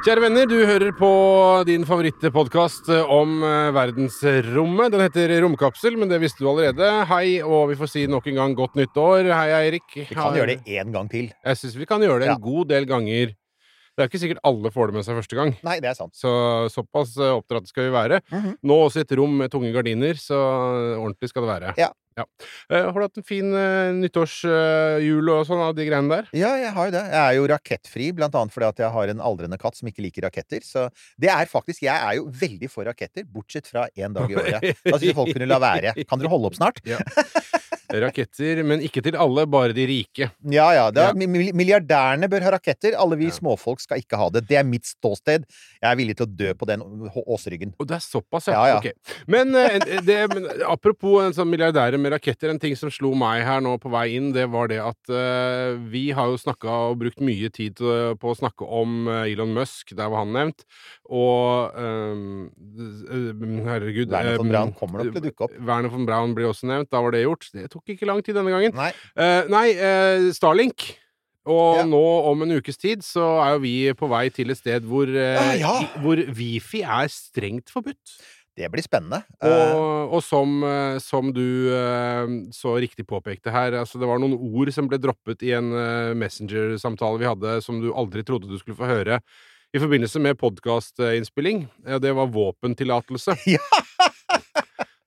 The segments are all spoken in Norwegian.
Kjære venner, du hører på din favorittpodkast om eh, verdensrommet. Den heter Romkapsel, men det visste du allerede. Hei, og vi får si nok en gang godt nytt år. Hei, Eirik. Vi kan gjøre det én gang til. Jeg syns vi kan gjøre det en Ja. god del ganger. Det er ikke sikkert alle får det med seg første gang. Nei, det er sant. Så såpass eh, oppdratt skal vi være. Mhm. Nå også i et rom med tunge gardiner, så ordentlig skal det være. Ja. ja. har du hatt en fin nyttårsjul og sånn av de greiene der? Ja, jeg har jo det. Jeg er jo rakettfri, blant annet fordi at jeg har en aldrende katt som ikke liker raketter. Så det er faktisk Jeg er jo veldig for raketter, bortsett fra én dag i året. Da syns jeg folk kunne la være. Kan dere holde opp snart? Ja. Raketter, men ikke til alle, bare de rike. Ja, ja. Det er, mi- Milliardærene bør ha raketter. Alle vi Ja. småfolk skal ikke ha det. Det er mitt ståsted. Jeg er villig til å dø på den åsryggen. Og det er såpass, Ja, ja. Ok. Men, eh, det, men apropos en sånn milliardære med raketter, en ting som slo meg her nå på vei inn, det var det at eh, vi har jo snakka og brukt mye tid på å snakke om eh, Elon Musk, der var han nevnt, og eh, Herregud Werner von eh, Braun kommer nok til å dukke opp. Werner von Braun blir også nevnt. Da var det gjort. Det tok ikke lang tid denne gangen. Nei. uh, nei, uh, Starlink. Og Ja. nå om en ukes tid så er jo vi på vei til et sted hvor, Ah, ja. hvor Wifi er strengt forbudt. Det blir spennende. Og, og som, som du så riktig påpekte her, altså det var noen ord som ble droppet i en Messenger-samtale vi hadde, som du aldri trodde du skulle få høre. I forbindelse med podkastinnspilling. Det var våpentillatelse. Ja.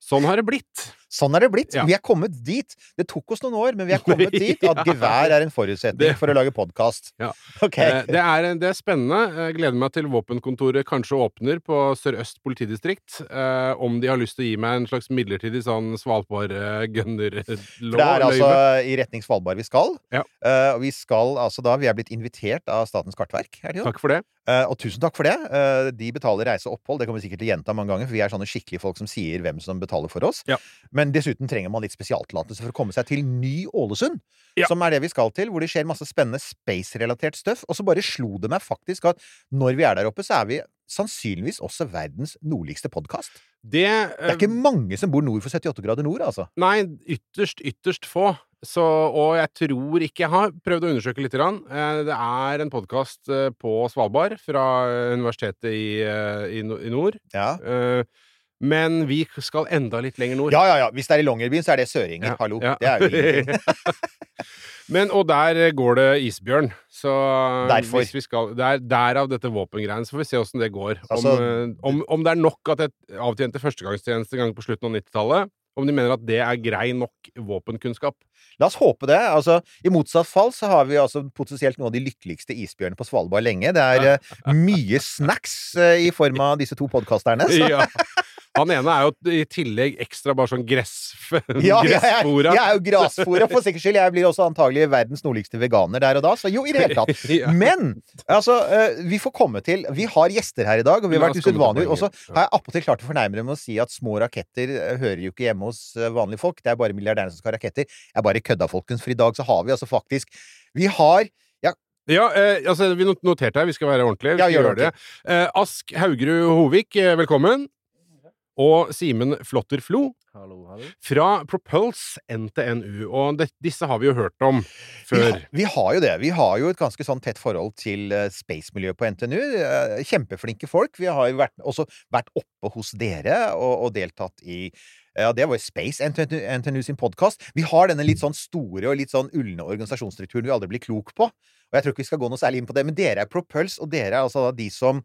Sånn har det blitt. Sånn er det blitt. Ja. Vi er kommet dit. Det tok oss noen år, men vi er kommet dit at gevær er en forutsetning for å lage podkast. Ja. Ok. Eh, Det er, det er spennende. Jeg gleder meg til våpenkontoret kanskje åpner på Sør-Øst politidistrikt. Eh, om de har lyst til å gi meg en slags midlertidig sånn Svalbard-gunnerløyve. For det er altså i retning Svalbard vi skal. Ja. Eh, vi skal altså da Vi er blitt invitert av Statens kartverk. Er? Takk for det. Og tusen takk for det. De betaler reise og opphold. Det kommer vi sikkert til å gjenta mange ganger, for vi er sånne skikkelige folk som sier hvem som betaler for oss. Ja. Men dessuten trenger man litt spesialtillatelse for å komme seg til Ny-Ålesund. Ja. Som er det vi skal til, hvor det skjer masse spennende space-relatert støff. Og så bare slo det meg faktisk at når vi er der oppe, så er vi sannsynligvis også verdens nordligste podkast. Det, Det er ikke mange som bor nord for 78 grader nord, altså. Nei, ytterst, ytterst få. Så, og jeg tror ikke Jeg har prøvd å undersøke litt. Eh, Det er en podkast på Svalbard fra Universitetet i, eh, i, nord. Ja. Eh, Men vi skal enda litt lenger nord. Ja, ja, ja. Hvis det er i Longyearbyen, så er det søringer. Ja, Hallo. ja. Det er jo ingenting. Men, og der går det isbjørn. Så Derfor. hvis vi skal der, Derav dette våpengreiene. Så får vi se åssen det går. Altså- om, eh, om, om det er nok at jeg avtjente førstegangstjeneste en gang på slutten av 90-tallet. Om de mener at det er grei nok våpenkunnskap. La oss håpe det. Altså, I motsatt fall så har vi altså potensielt noen av de lykkeligste isbjørnene på Svalbard lenge. Det er uh, mye snacks uh, i form av disse to podkasterne. Så. Ja. Han ene er jo i tillegg ekstra bare sånn gressfora. Ja, jeg, jeg, jeg er jo grasfora for sikkerhets skyld. Jeg blir også antagelig verdens nordligste veganer der og da, så jo, i det hele tatt. Men altså, eh, vi får komme til Vi har gjester her i dag, og vi har vært usedvanlige. Og så. Ja. har jeg attpåtil klart å fornærme dem med å si at små raketter eh, hører jo ikke hjemme hos eh, vanlige folk. Det er bare milliardærene som skal ha raketter. Jeg bare kødda, folkens, for i dag så har vi altså faktisk Vi har Ja, eh, altså, vi noterte her. Vi skal være ordentlige. Vi Ja, skal gjør gjøre det. Eh, Ask Haugerud Hovik, velkommen. Og Simen Flotter Flo fra Propulse NTNU. Og det, disse har vi jo hørt om Vi før. har, vi har jo det. Vi har jo et ganske sånn tett forhold til uh, space-miljøet på NTNU. Uh, kjempeflinke folk. Vi har jo vært, også vært oppe hos dere og, og deltatt i ja, det var jo Space, NTNU, NTNU sin podkast. Vi har denne litt sånn store og litt sånn ulne organisasjonsstrukturen vi aldri blir klok på. Og jeg tror ikke vi skal gå noe særlig inn på det, men dere er Propulse, og dere er altså de som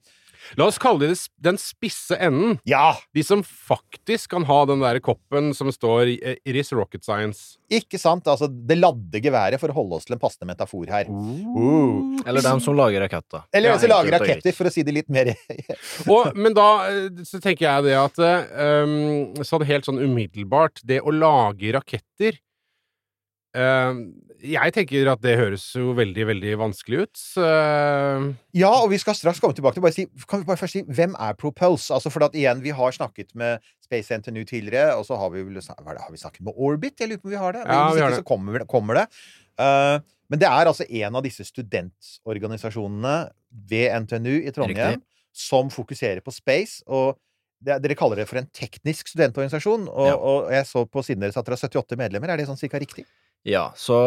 La oss kalle det den spisse enden. Ja! De som faktisk kan ha den der koppen som står i- 'It is rocket science'. Ikke sant? Altså det ladde geværet, for å holde oss til en passende metafor her. Uh. Eller dem som lager raketter. Eller dem som lager raketter, for å si det litt mer Og, men da eh, så tenker jeg det at eh, um, sånn helt sånn umiddelbart Det å lage raketter Eh, jeg tenker at det høres jo veldig, veldig vanskelig ut. Så, eh, Ja, og vi skal straks komme tilbake til bare si, Kan vi bare først si hvem er Propulse? Altså for at igjen, vi har snakket med Space NTNU tidligere, og så har vi vel hva er det, har vi snakket med Orbit? Jeg lurer på om vi har det. Ja, Hvis vi har ikke, det. så kommer, kommer det. Uh, men det er altså en av disse studentorganisasjonene ved NTNU i Trondheim Riktig. som fokuserer på space. og Dere kaller det for en teknisk studentorganisasjon, og, Ja. og jeg så på siden deres at dere har 78 medlemmer. Er det sånn cirka riktig? Ja, så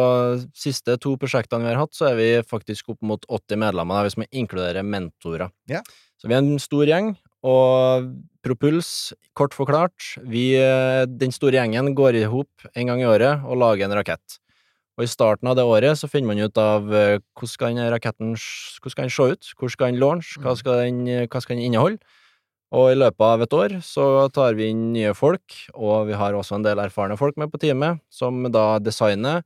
siste to prosjektene vi har hatt, så er vi faktisk opp mot 80 medlemmer, hvis man inkluderer mentorer. Ja. Så vi er en stor gjeng, og Propuls, kort forklart, vi, eh, den store gjengen går i hop en gang i året og lager en rakett. Og i starten av det året så finner man ut av eh, hvordan skal raketten hvordan skal den se ut, hvor skal den launch, hva skal den, hva skal den inneholde. Og i løpet av et år så tar vi inn nye folk, og vi har også en del erfarne folk med på teamet, som da designer,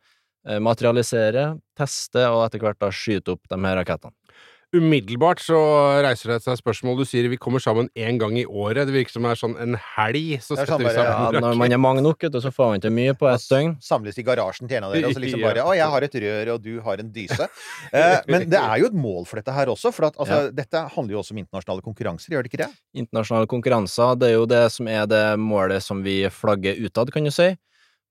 eh, materialiserer, tester og etter hvert da skyter opp de her rakettene. Umiddelbart så reiser det seg spørsmål. Du sier vi kommer sammen én gang i året. Det virker som det er sånn en helg. Så er setter sånn vi sammen Ja, når man er mange nok, vet du, så får man til mye på ett døgn. Samles i garasjen til en av dere, og så liksom bare 'Å, jeg har et rør, og du har en dyse'. Eh, men det er jo et mål for dette her også, for at altså, dette handler jo også om internasjonale konkurranser, gjør det ikke det? Internasjonale konkurranser, det er jo det som er det målet som vi flagger utad, kan du si.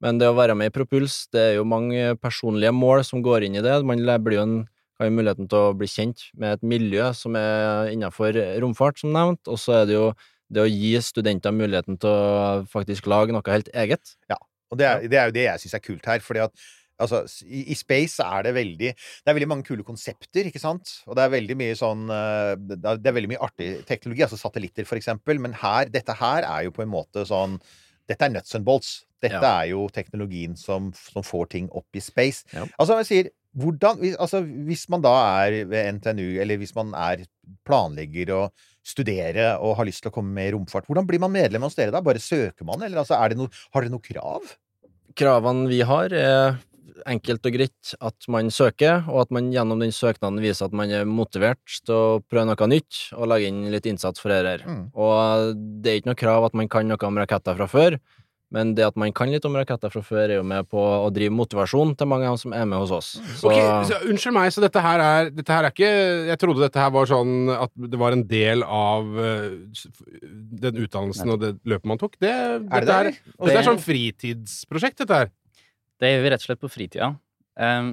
Men det å være med i Propuls, det er jo mange personlige mål som går inn i det. Man blir jo en, har jo muligheten til å bli kjent med et miljø som er innenfor romfart, som nevnt, og så er det jo det å gi studenter muligheten til å faktisk lage noe helt eget. Ja, Og det er, det er jo det jeg syns er kult her, fordi at Altså, i, I space er det veldig Det er veldig mange kule konsepter, ikke sant? Og det er veldig mye sånn eh, Det er, det er veldig mye artig teknologi, altså satellitter, for eksempel. Men her, dette her er jo på en måte sånn Dette er nuts and bolts. Dette Ja. er jo teknologien som, som får ting opp i space. Ja. Altså, jeg sier hvordan, altså, hvis man da er ved NTNU, eller hvis man er planlegger og studerer og har lyst til å komme med i romfart, hvordan blir man medlem hos dere da? Bare søker man, eller altså, det noe, har dere noe krav? Kravene vi har, er enkelt og greit at man søker, og at man gjennom den søknaden viser at man er motivert til å prøve noe nytt og legge inn litt innsats for det her. Mm. Og det er ikke noe krav at man kan noe om raketter fra før, men det at man kan litt om raketter fra før, er jo med på å drive motivasjon til mange av dem som er med hos oss. Så, Ok, så, unnskyld meg, så dette her er Dette her er ikke Jeg trodde dette her var sånn at det var en del av eh, den utdannelsen og det løpet man tok. Det, Er det dette det? er, dette er sånn fritidsprosjekt, dette her. Det gjør vi rett og slett på fritida. Um,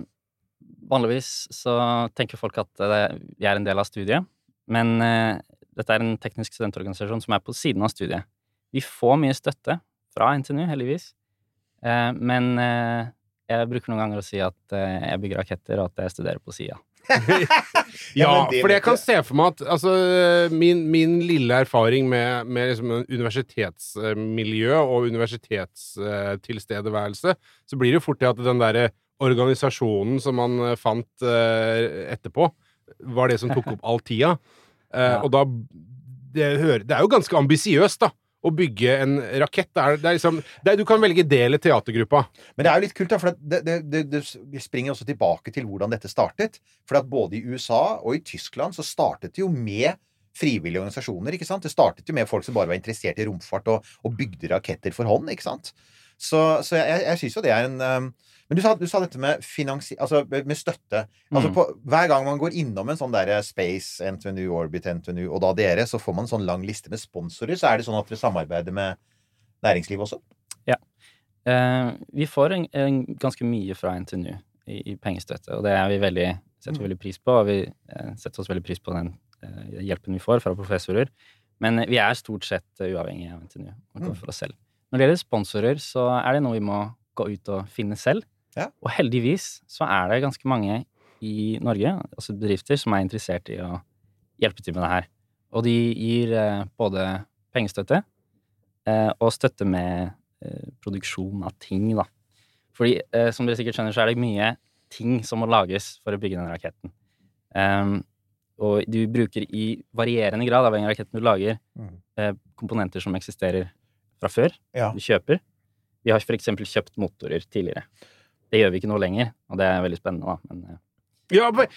vanligvis så tenker folk at det, vi er en del av studiet, men uh, dette er en teknisk studentorganisasjon som er på siden av studiet. Vi får mye støtte fra NTNU, heldigvis, Eh, men eh, jeg bruker noen ganger å si at eh, jeg bygger raketter, og at jeg studerer på sida. Ja, for jeg kan se for meg at altså, min, min lille erfaring med, med liksom universitetsmiljø og universitetstilstedeværelse, så blir det jo fort det at den derre organisasjonen som man fant etterpå, var det som tok opp all tida. Eh, Ja. Og da det, hører, det er jo ganske ambisiøst, da. Å bygge en rakett. Det er, det er liksom, det er, du kan velge del i teatergruppa. Men det er jo litt kult, da, for det, det, det, det springer også tilbake til hvordan dette startet. For at både i USA og i Tyskland så startet det jo med frivillige organisasjoner. ikke sant? Det startet jo med folk som bare var interessert i romfart og, og bygde raketter for hånd. ikke sant? Så, så jeg, jeg syns jo det er en um, Men du sa, du sa dette med finansi... Altså med støtte. Altså Mm. på, Hver gang man går innom en sånn derre Space, NTNU, Orbit, NTNU og da dere, så får man en sånn lang liste med sponsorer. Så er det sånn at dere samarbeider med næringslivet også? Eh, vi får en, en ganske mye fra NTNU i, i pengestøtte, og det vi veldig, setter vi veldig pris på. Og vi eh, setter oss veldig pris på den eh, hjelpen vi får fra professorer. Men eh, vi er stort sett eh, uavhengige av NTNU og kommer Mm. for oss selv. Når det gjelder sponsorer, så er det noe vi må gå ut og finne selv. Ja. Og heldigvis så er det ganske mange i Norge, altså bedrifter, som er interessert i å hjelpe til med det her. Og de gir eh, både pengestøtte eh, og støtte med eh, produksjon av ting, da. Fordi, som dere sikkert skjønner, så er det mye ting som må lages for å bygge den raketten. Ehm, og du bruker i varierende grad av den raketten du lager, eh, komponenter som eksisterer fra før. Ja. Du kjøper. Vi har eksempel kjøpt motorer tidligere. Det gjør vi ikke nå lenger, og det er veldig spennende, da. Men, eh, Ja, men,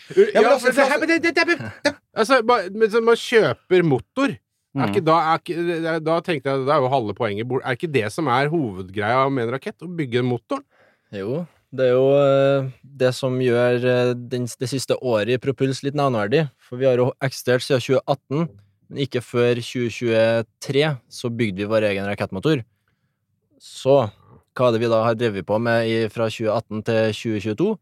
altså, men Altså, man kjøper motor. Er mm. ikke, da, er ikke, da tenkte jeg det er jo halve poenget. Er ikke det som er hovedgreia med en rakett? Å bygge motoren? Jo, Det er jo eh, det som gjør eh, den, det siste året i Propuls litt nevneverdig. For vi har jo eksistert siden 2018, men ikke før 2023 så bygde vi vår egen rakettmotor. Så hva er det vi da har drevet på med fra 2018 til 2022?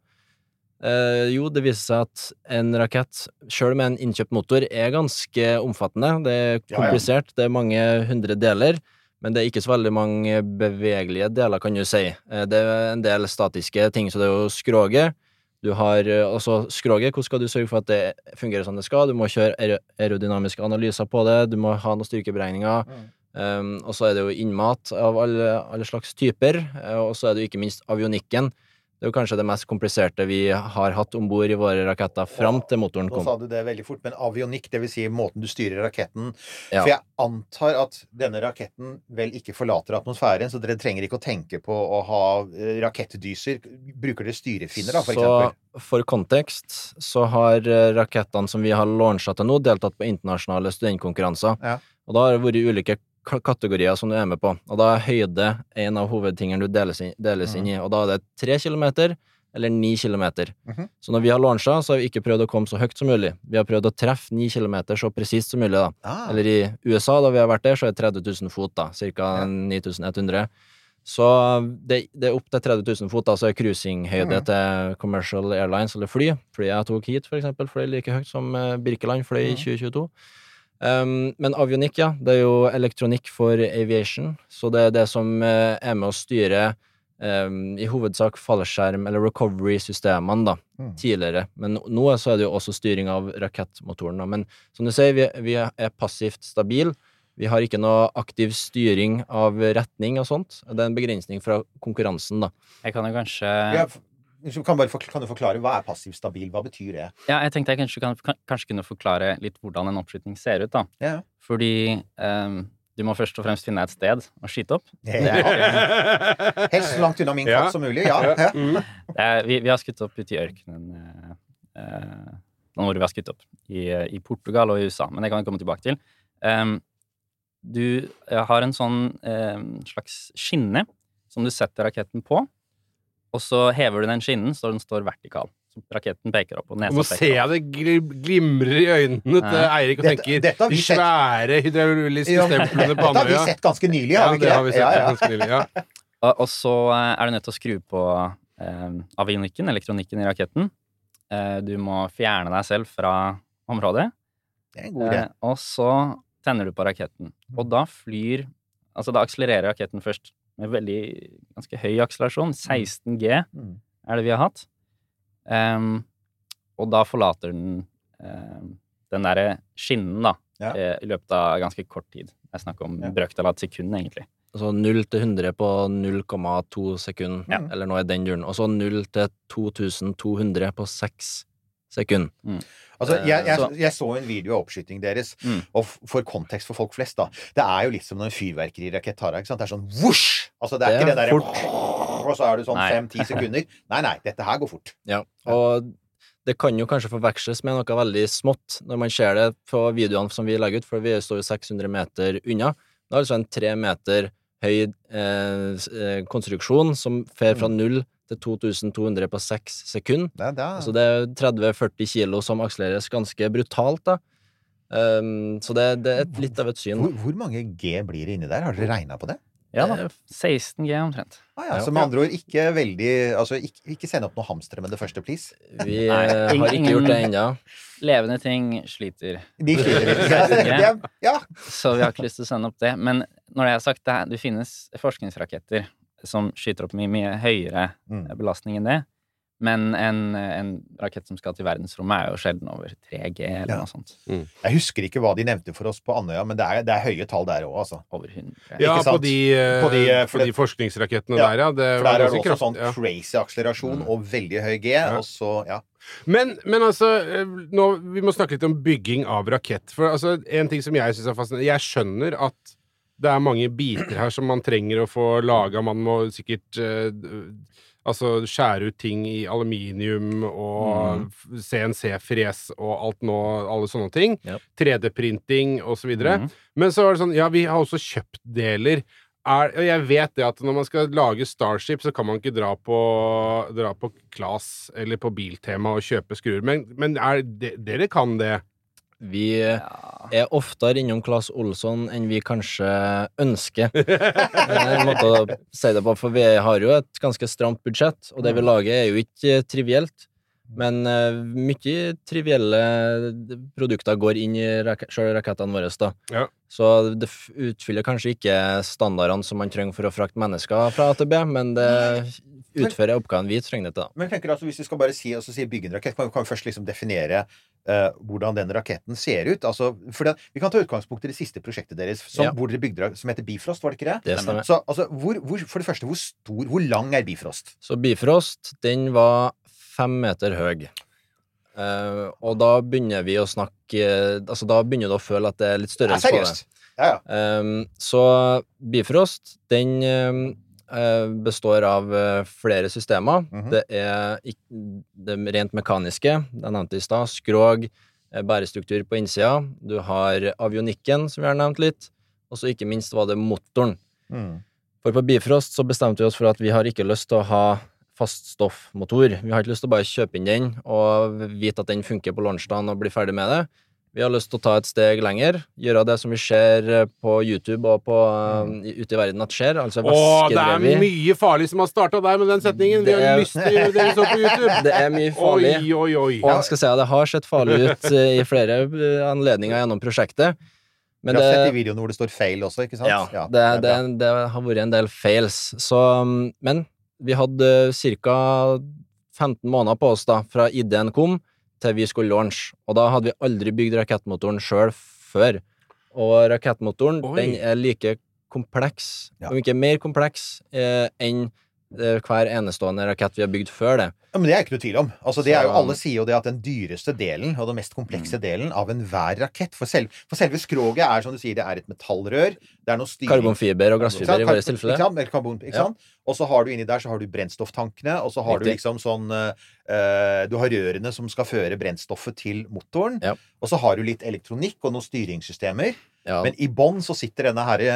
Eh, jo, det viser seg at en rakett, sjøl med en innkjøpt motor, er ganske omfattende. Det er komplisert, det er mange hundre deler. Men det er ikke så veldig mange bevegelige deler, kan du si. Eh, Det er en del statiske ting, så det er jo skroget. Du har eh, også skroget. Hvordan skal du sørge for at det fungerer som det skal? Du må kjøre aerodynamiske analyser på det, du må ha noen styrkeberegninger. Um, og så er det jo innmat av alle, alle slags typer, eh, og så er det jo ikke minst avionikken. Det er jo kanskje det mest kompliserte vi har hatt om bord i våre raketter fram til motoren kom. Nå sa du det veldig fort, men avionikk, det vil si måten du styrer raketten Ja. For jeg antar at denne raketten vel ikke forlater atmosfæren, så dere trenger ikke å tenke på å ha eh, rakettdyser. Bruker dere styrefinner, da, for Så eksempel? for kontekst så har eh, rakettene som vi har launcha til nå, deltatt på internasjonale studentkonkurranser. Ja. Og da har det vært ulike kategorier som du er med på. Og da er høyde en av hovedtingene du deles inn, deles inn i. Og da er det tre kilometer eller ni kilometer. Mhm. Så når vi har launcha, så har vi ikke prøvd å komme så høyt som mulig. Vi har prøvd å treffe ni kilometer så presist som mulig, da. Ah, Eller i USA, da vi har vært der, så er det 30 000 fot, da. Ca. Ja. 9100. Så det, det er opp til 30 000 fot, da, så er cruisinghøyde mm. til commercial airlines, eller fly. Flyet jeg tok hit, for eksempel, fløy like høyt som eh, Birkeland fløy i mm. 2022. Um, men avionikk, ja. Det er jo elektronikk for aviation, så det er det som eh, er med å styre um, i hovedsak fallskjerm- eller recovery-systemene, da, Mm. tidligere. Men nå så er det jo også styring av rakettmotoren. Da. Men som du sier, vi, vi er passivt stabile. Vi har ikke noe aktiv styring av retning og sånt. Det er en begrensning fra konkurransen, da. Jeg kan jo kanskje ja, kan, bare forkl- kan du forklare hva er passiv stabil? Hva betyr det? Ja, jeg tenkte jeg kanskje, kan, kan, kanskje kunne forklare litt hvordan en oppskyting ser ut, da. Ja. Fordi um, du må først og fremst finne et sted å skyte opp. Ja. Helst så langt unna min Ja. katt som mulig. Ja. ja. Mm. Er, vi, vi har skutt opp ute i ørkenen Noen hvor vi har skutt opp. I, I Portugal og i USA. Men det kan vi komme tilbake til. Um, du eh, har en sånn um, slags skinne som du setter raketten på. Og så hever du den skinnen så den står vertikal. Så raketten peker opp, og nesa Nå ser jeg det gli- glimrer i øynene til Ja. Eirik og tenker dette dette de svære hydrauliske Ja, stemplene på Dette har vi sett ganske nylig, har vi ikke det har vi sett Ja, ja. ganske nylig. Ja. Og, og så eh, er du nødt til å skru på eh, avionikken, elektronikken i raketten. Eh, du må fjerne deg selv fra området. Det er en god idé. Eh, og så tenner du på raketten. Og da flyr Altså, da akselererer raketten først med veldig ganske høy akselerasjon. 16 G Mm. er det vi har hatt. Um, og da forlater den um, den derre skinnen, da, Ja. eh, i løpet av ganske kort tid. Det er snakk om Ja. brøkdel av et sekund, egentlig. Altså 0 til 100 på 0,2 sekunder, Ja. eller noe i den duren. Og så 0 til 2200 på 6 sekunder. Altså, jeg, jeg, Så- jeg så en video av oppskyting deres, Mm. og for kontekst for folk flest, da. Det er jo litt som når en fyrverkerirakett tar av. Det er sånn vosj! Altså, det er, Det ikke det derre Og så er du sånn fem-ti sekunder. Nei, nei, dette her går fort. Ja, og det kan jo kanskje forveksles med noe veldig smått når man ser det på videoene som vi legger ut, for vi står jo 600 meter unna. Det er altså en tre meter høy eh, eh, konstruksjon som fer fra 0 til 2200 på 6 sekunder. Det, det, er- Altså det er 30-40 kilo som akselereres ganske brutalt, da. Um, så det, det er litt av et syn. hvor, hvor mange G blir det inni der? Har dere regna på det? Ja da. 16 G omtrent. Ah, ja, så med andre ord ikke veldig Altså, ikke, ikke send opp noen hamstere med det første, please. Vi Nei, eh, har ikke gjort det ennå. Levende ting sliter. De sliter litt. Ja. Så vi har ikke lyst til å sende opp det. Men når det er sagt, det, er, det finnes forskningsraketter som skyter opp mye, mye høyere Mm. belastning enn det. Men en, en rakett som skal til verdensrommet, er jo sjelden over 3G eller Ja. noe sånt. Jeg husker ikke hva de nevnte for oss på Andøya, men det er, det er høye tall der òg, altså. Over 100. Ja, Ikke sant? på de, eh, På de, eh, på de forskningsrakettene Ja, der, ja. Det For der er det også også sånn. Ja. crazy akselerasjon Mm. og veldig høy G, Ja. og så Ja. Men, men altså, eh, nå, vi må snakke litt om bygging av rakett. For altså, en ting som jeg syns er fascinerende Jeg skjønner at det er mange biter her som man trenger å få laga. Man må sikkert eh, altså skjære ut ting i aluminium og CNC-fres og alt nå, alle sånne ting. Yep. 3D-printing og så videre. Mhm. Men så var det sånn, ja, vi har også kjøpt deler. er Og jeg vet det at når man skal lage Starship, så kan man ikke dra på, dra på Klas eller på Biltema og kjøpe skruer. Men, men er det, dere kan det? Vi er oftere innom Claes Olsson enn vi kanskje ønsker. Er en måte å si det på, for vi har jo et ganske stramt budsjett, og det vi lager er jo ikke trivielt. Men uh, mye trivielle produkter går inn i rak sjøl rakettene våre, da. Ja. Så det utfyller kanskje ikke standardene som man trenger for å frakte mennesker fra A til B, men det utfører oppgaven vi trenger det til, da. Men tenker tenker altså, hvis vi skal bare si, altså, si bygge en rakett, kan vi kan vi først liksom definere uh, hvordan den raketten ser ut. Altså, det, vi kan ta utgangspunkt i det siste prosjektet deres, som, Ja. dere bygde, som heter Bifrost, var det ikke det? Det stemmer. Så altså, hvor, hvor, for det første, hvor stor, hvor lang er Bifrost? Så Bifrost, den var fem meter høy. Uh, og da begynner vi å snakke Altså, da begynner du å føle at det er litt Ja, størrelse på det. seriøst. Ja, ja. Um, så Bifrost, den eh, består av eh, flere systemer. Mhm. Det er det rent mekaniske, det jeg nevnte i stad. Skrog, bærestruktur på innsida. Du har avionikken, som vi har nevnt litt. Og så ikke minst var det motoren. Mm. For på Bifrost så bestemte vi oss for at vi har ikke lyst til å ha faststoffmotor. Vi har ikke lyst til å bare kjøpe inn den og vite at den funker på lunsjdagen og bli ferdig med det. Vi har lyst til å ta et steg lenger, gjøre det som vi ser eh, på YouTube og på, eh, ute i verden at skjer, altså Å, det er mye farlig som har starta der med den setningen! Vi har er- lyst til å gjøre det vi så på YouTube! Det er mye farlig. Oi, oi, oi. Og jeg skal si at det har sett farlig ut eh, i flere anledninger gjennom prosjektet. Men Vi har det, sett i videoen hvor det står 'fail' også, ikke sant? Ja, det, det, det har vært en del fails. Så, um, men vi hadde ca. 15 måneder på oss da, fra ideen kom til vi skulle launch. Og da hadde vi aldri bygd rakettmotoren sjøl før. Og rakettmotoren Oi. den er like kompleks, Ja. om ikke mer kompleks, eh, enn hver enestående rakett vi har bygd før det. Ja, men det er ikke noe tvil om. Altså, det er jo, alle sier jo det at den dyreste delen, og den mest komplekse delen av enhver rakett For, selv, for selve skroget er som du sier, det er et metallrør. Det er noe styring Karbonfiber og glassfiber i vårt tilfelle. Ikke sant? Ja. Og så har du inni der så har du brennstofftankene, og så har du liksom sånn eh, eh, Du har rørene som skal føre brennstoffet til motoren. Ja. Og så har du litt elektronikk og noen styringssystemer. Ja, Men i bånn så sitter denne her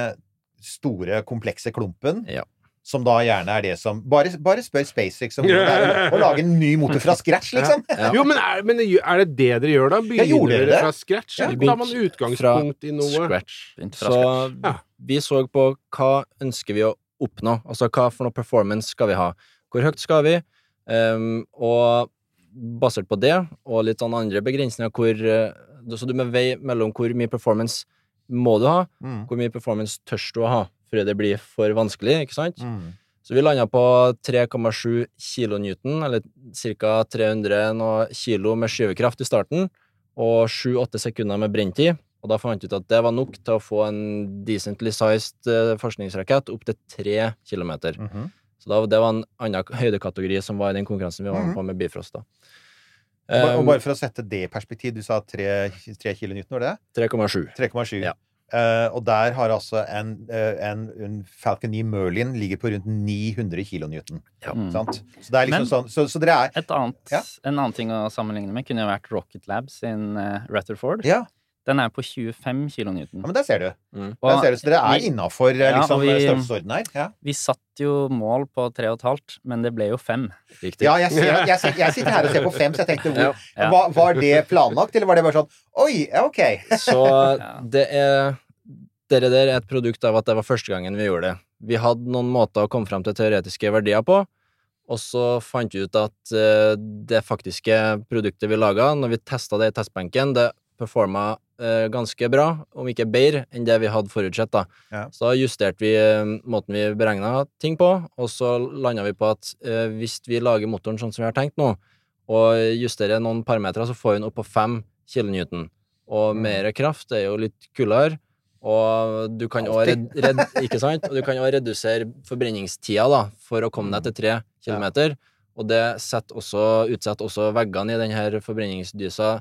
store, komplekse klumpen. Ja. Som da gjerne er det som Bare, bare spør SpaceX om det er å, lage en ny motor fra scratch, liksom. Ja. Jo, men er, men er det det dere gjør, da? Begynner dere det? fra scratch? Ja, Eller tar man utgangspunkt i noe? scratch. Så. Ja. vi så på hva ønsker vi å oppnå, altså hva for noe performance skal vi ha, hvor høyt skal vi, Um, og basert på det, og litt sånn andre begrensninger, hvor, eh, så du må vei mellom hvor mye performance må du ha, Mm. hvor mye performance tørs du å ha, før det blir for vanskelig, ikke sant? Mm. Så vi landa på 3,7 kilonewton, eller ca. 300 noe kilo med skyvekraft i starten, og 7-8 sekunder med brenntid. Og da fant vi ut at det var nok til å få en decently sized eh, forskningsrakett opp til 3 kilometer. -hmm. Så da, det var en annen høydekategori som var i den konkurransen vi var med på med Bifrost. da. Og, og Um, bare for å sette det i perspektiv, du sa 3, 3 kilonewton, var det? 3,7. 3,7. Ja. Eh, og der har altså en, eh, en, en Falcon 9 Merlin ligger på rundt 900 kilonewton. Mm. Så det er liksom Men- sånn så, så dere er Et annet, Ja. En annen ting å sammenligne med kunne jo vært Rocket Lab sin uh, Rutherford. Ja, Den er på 25 kN. ja men der ser du. Mm. Der ser du. Så dere er innafor Ja, liksom, størrelsesorden her. Ja. Vi satt jo mål på 3,5, men det ble jo 5. Riktig. Ja, jeg, ser, jeg, ser, jeg sitter her og ser på 5, så jeg tenkte hvor, Ja. var, var det planlagt, eller var det bare sånn Oi, ok. Så det er Dere der er et produkt av at det var første gangen vi gjorde det. Vi hadde noen måter å komme frem til teoretiske verdier på, og så fant vi ut at eh, det faktiske produktet vi laga, når vi testa det i testbenken, det performa eh, ganske bra, om ikke bedre, enn det vi hadde forutsett. da. Ja. Så da justerte vi eh, måten vi beregna ting på, og så landa vi på at eh, hvis vi lager motoren sånn som vi har tenkt nå, og justerer noen parametere, så får vi den opp på 5 kilonewton. Og Mm. mer kraft er jo litt kulere, og du kan også red, redusere forbrenningstida da, for å komme deg til 3 kilometer. Og det utsetter også veggene i denne forbrenningsdysa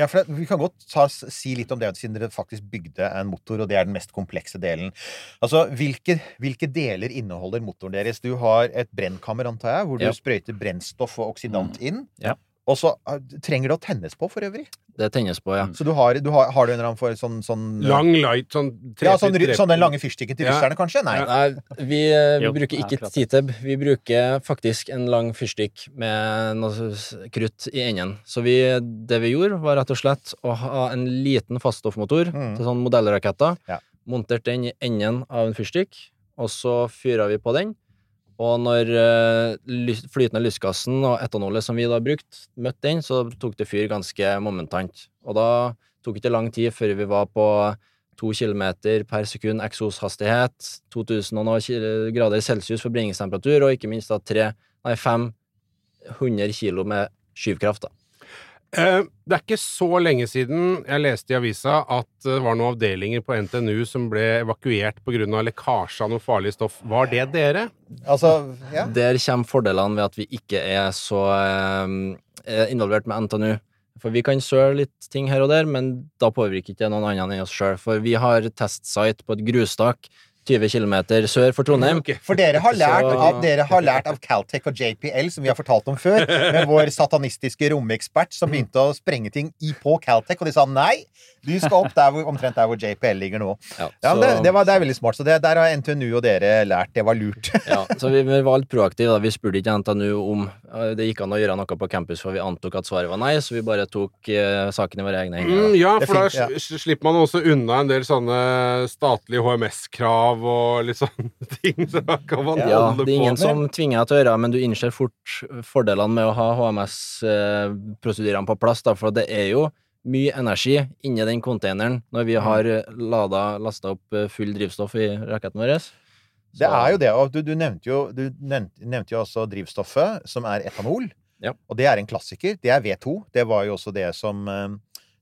Ja, for det- Vi kan godt ta, si litt om det, siden dere faktisk bygde en motor, og det er den mest komplekse delen. Altså, Hvilke, hvilke deler inneholder motoren deres? Du har et brennkammer, antar jeg, hvor du Ja. sprøyter brennstoff og oksidant inn. Ja. Og så eh, trenger det å tennes på, for øvrig. Det tennes på, ja. Så du har, du har, har du en eller annen for sånn, sånn Lang light, sånn tre Ja, sånn, tre- sånn den lange fyrstikken til Ja. russerne, kanskje? Nei. Nei, vi, eh, vi Jo, bruker ikke ja, T-teb. Vi bruker faktisk en lang fyrstikk med noe krutt i enden. Så vi, det vi gjorde, var rett og slett å ha en liten faststoffmotor Mm. til sånn modellraketter. Ja. Montert den i enden av en fyrstikk, og så fyra vi på den. Og når eh, flytende lystgassen og etanolet som vi da brukte, møtte den, så tok det fyr ganske momentant. Og da tok det ikke lang tid før vi var på to kilometer per sekund eksoshastighet, 2000 og noe grader celsius forbrenningstemperatur, og ikke minst da tre, nei, 500 kilo med skyvkraft, da. Eh, Det er ikke så lenge siden jeg leste i avisa at det var noen avdelinger på NTNU som ble evakuert pga. lekkasje av noe farlig stoff. Var det dere? Altså, ja. Der kommer fordelene ved at vi ikke er så eh, er involvert med NTNU. For vi kan søle litt ting her og der, men da påvirker ikke det noen annen enn oss sjøl. For vi har testsite på et grustak 20 km sør for Trondheim. Okay. For dere har, lært Så- av, dere har lært av Caltech og JPL, som vi har fortalt om før, med vår satanistiske romekspert som begynte å sprenge ting i på Caltech, og de sa nei, du skal opp der hvor, omtrent der hvor JPL ligger nå. Ja, Ja, men så- det, det, var, det er veldig smart, så det, der har NTNU og dere lært. Det var lurt. Ja, så vi, vi var litt proaktive. da. Vi spurte ikke NTNU om eh, det gikk an å gjøre noe på campus, for vi antok at svaret var nei, så vi bare tok eh, saken i våre egne hender. Mm, ja, for da fint, ja. slipper man også unna en del sånne statlige HMS-krav og litt sånne ting. Så da kan man Ja, holde det er ingen på. som tvinger deg til å gjøre men du innser fort fordelene med å ha HMS-prosedyrene på plass, da, for det er jo mye energi inni den containeren når vi har lada, lasta opp eh, full drivstoff i raketten vår. Det er jo det, og du, du nevnte jo, du nevnte, nevnte jo også drivstoffet, som er etanol. Ja. Og det er en klassiker. Det er V2. Det var jo også det som eh,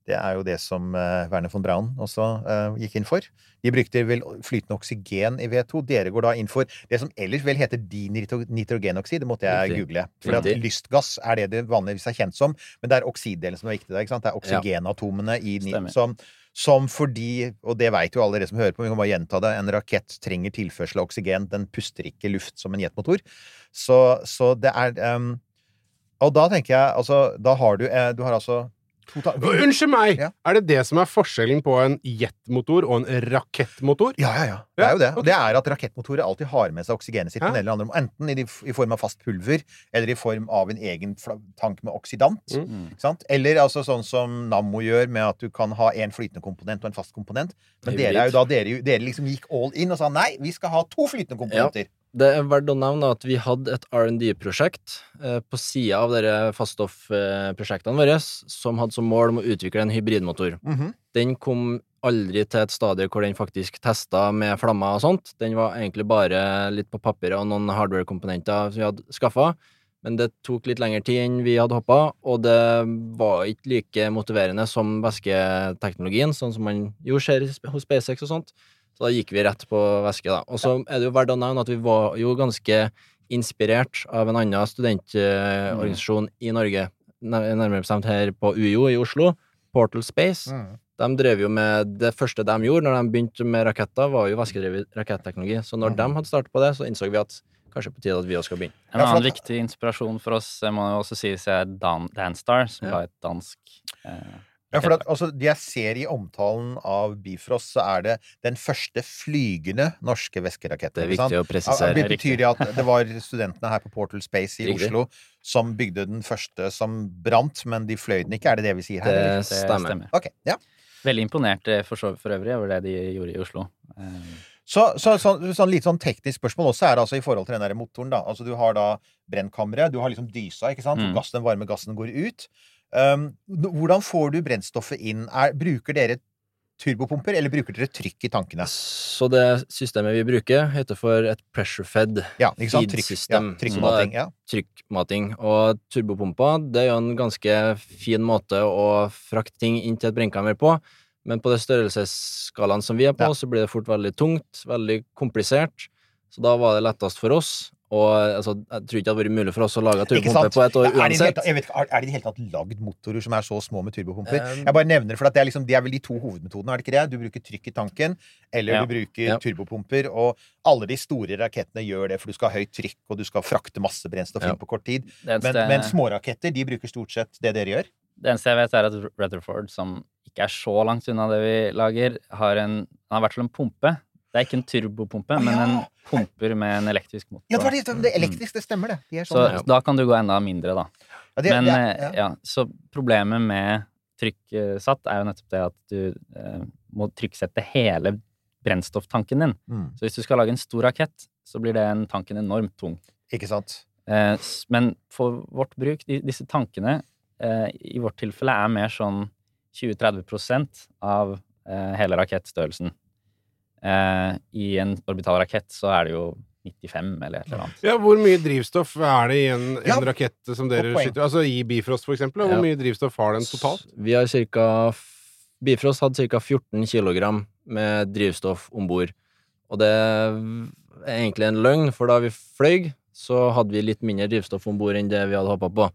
Det er jo det som eh, Werner von Braun også eh, gikk inn for. De brukte vel flytende oksygen i V2. Dere går da inn for det som ellers vel heter dinitrogenoksid. Det måtte jeg Riktig. google. For at lystgass er det det vanligvis er kjent som, men det er oksiddelen som er viktig der. ikke sant? Det er oksygenatomene i ni- som som fordi, og det vet jo alle dere som hører på, vi kan bare gjenta det, en rakett trenger tilførsel av oksygen. Den puster ikke luft som en jetmotor. Så, så det er um, Og da tenker jeg, altså Da har du eh, Du har altså Unnskyld meg! Ja. Er det det som er forskjellen på en jetmotor og en rakettmotor? Ja, ja, ja. Det er jo det. Og det er at rakettmotorer alltid har med seg oksygenet sitt Ja. eller andre Enten i, de, i form av fast pulver, eller i form av en egen tank med oksidant. Mm. Ikke sant? Eller altså sånn som Nammo gjør, med at du kan ha en flytende komponent og en fast komponent. Men dere er jo da dere, dere liksom gikk all in og sa nei, vi skal ha to flytende komponenter. Det er verdt å nevne at vi hadde et R&D-prosjekt eh, på sida av dere faststoffprosjektene våre, som hadde som mål om å utvikle en hybridmotor. Mhm. Den kom aldri til et stadie hvor den faktisk testa med flammer og sånt. Den var egentlig bare litt på papiret og noen hardware-komponenter som vi hadde skaffa. Men det tok litt lengre tid enn vi hadde håpa, og det var ikke like motiverende som væsketeknologien, sånn som man jo ser hos SpaceX og sånt. Så da gikk vi rett på væske, da. Og så er det jo verdt å nevne at vi var jo ganske inspirert av en annen studentorganisasjon i Norge, nærmere bestemt her på UiO i Oslo, Portal Space. Mm. De drev jo med Det første de gjorde når de begynte med raketter, var jo væskedrevet raketteknologi. Så når mm. de hadde startet på det, så innså vi at kanskje på tide at vi også skal begynne. En annen viktig inspirasjon for oss må jo også sies er Dan Danstar, som Ja. var et dansk eh, Ja, for at, altså, det jeg ser i omtalen av Bifrost, så er det den første flygende norske væskeraketten. Det er viktig å presisere. Det betyr det at det var studentene her på Portal Space i Riktig. Oslo som bygde den første som brant, men de fløy den ikke. Er det det vi sier her? Det? Det stemmer. Ok, ja. Veldig imponert eh, for, så, for øvrig over det de gjorde i Oslo. Eh, Så, så, så, sånn litt sånn teknisk spørsmål også er det altså i forhold til den der motoren. da Altså Du har da brennkammeret, du har liksom dysa, ikke sant? Mm. Gassen, den varme gassen går ut. Um, hvordan får du brennstoffet inn? Er, bruker dere turbopumper, eller bruker dere trykk i tankene? Så det systemet vi bruker, heter for et pressure-fed Ja, feed-system. Ja, trykkmating. Ja. trykkmating. Og turbopumpa det er jo en ganske fin måte å frakte ting inn til et brennkammer på. Men på det størrelsesskalaen som vi er på, Ja. så blir det fort veldig tungt, veldig komplisert. Så da var det lettest for oss Og altså, jeg tror ikke det hadde vært mulig for oss å lage turbopumpe på et år Ja, er, det i det uansett. er det i det hele tatt lagd motorer som er så små med turbopumper? Um, jeg bare nevner det, for at det er, liksom, det er vel de to hovedmetodene, er det ikke det? Du bruker trykk i tanken, eller Ja. du bruker Ja. turbopumper. Og alle de store rakettene gjør det, for du skal ha høyt trykk, og du skal frakte masse brennstoff Ja. inn på kort tid. Eneste, Men, men småraketter, de bruker stort sett det dere gjør. det eneste jeg vet, er at Rutherford, som ikke er så langt unna det vi lager, har en Han har i hvert fall en pumpe. Det er ikke en turbopumpe, men en pumper med en elektrisk motor. Ja, det var det, er elektrisk, det stemmer, det. De Så sånn, Ja. da kan du gå enda mindre, da. ja, det, Men det, eh, ja. så problemet med trykksatt er jo nettopp det at du eh, må trykksette hele brennstofftanken din. Mm, Så hvis du skal lage en stor rakett, så blir den tanken enormt tung. ikke sant? Eh, men for vårt bruk, de, disse tankene eh, i vårt tilfelle er mer sånn 20-30% av eh, hele rakettstørrelsen. Eh, I en orbital rakett så er det jo 95 eller et eller annet. Ja, hvor mye drivstoff er det i en, en Ja, rakett som dere skyter? Altså i Bifrost, for eksempel. Hvor Ja. mye drivstoff har den totalt? Vi har cirka Bifrost hadde ca. 14 kg med drivstoff om bord. Og det er egentlig en løgn, for da vi fløy, så hadde vi litt mindre drivstoff om bord enn det vi hadde håpa på.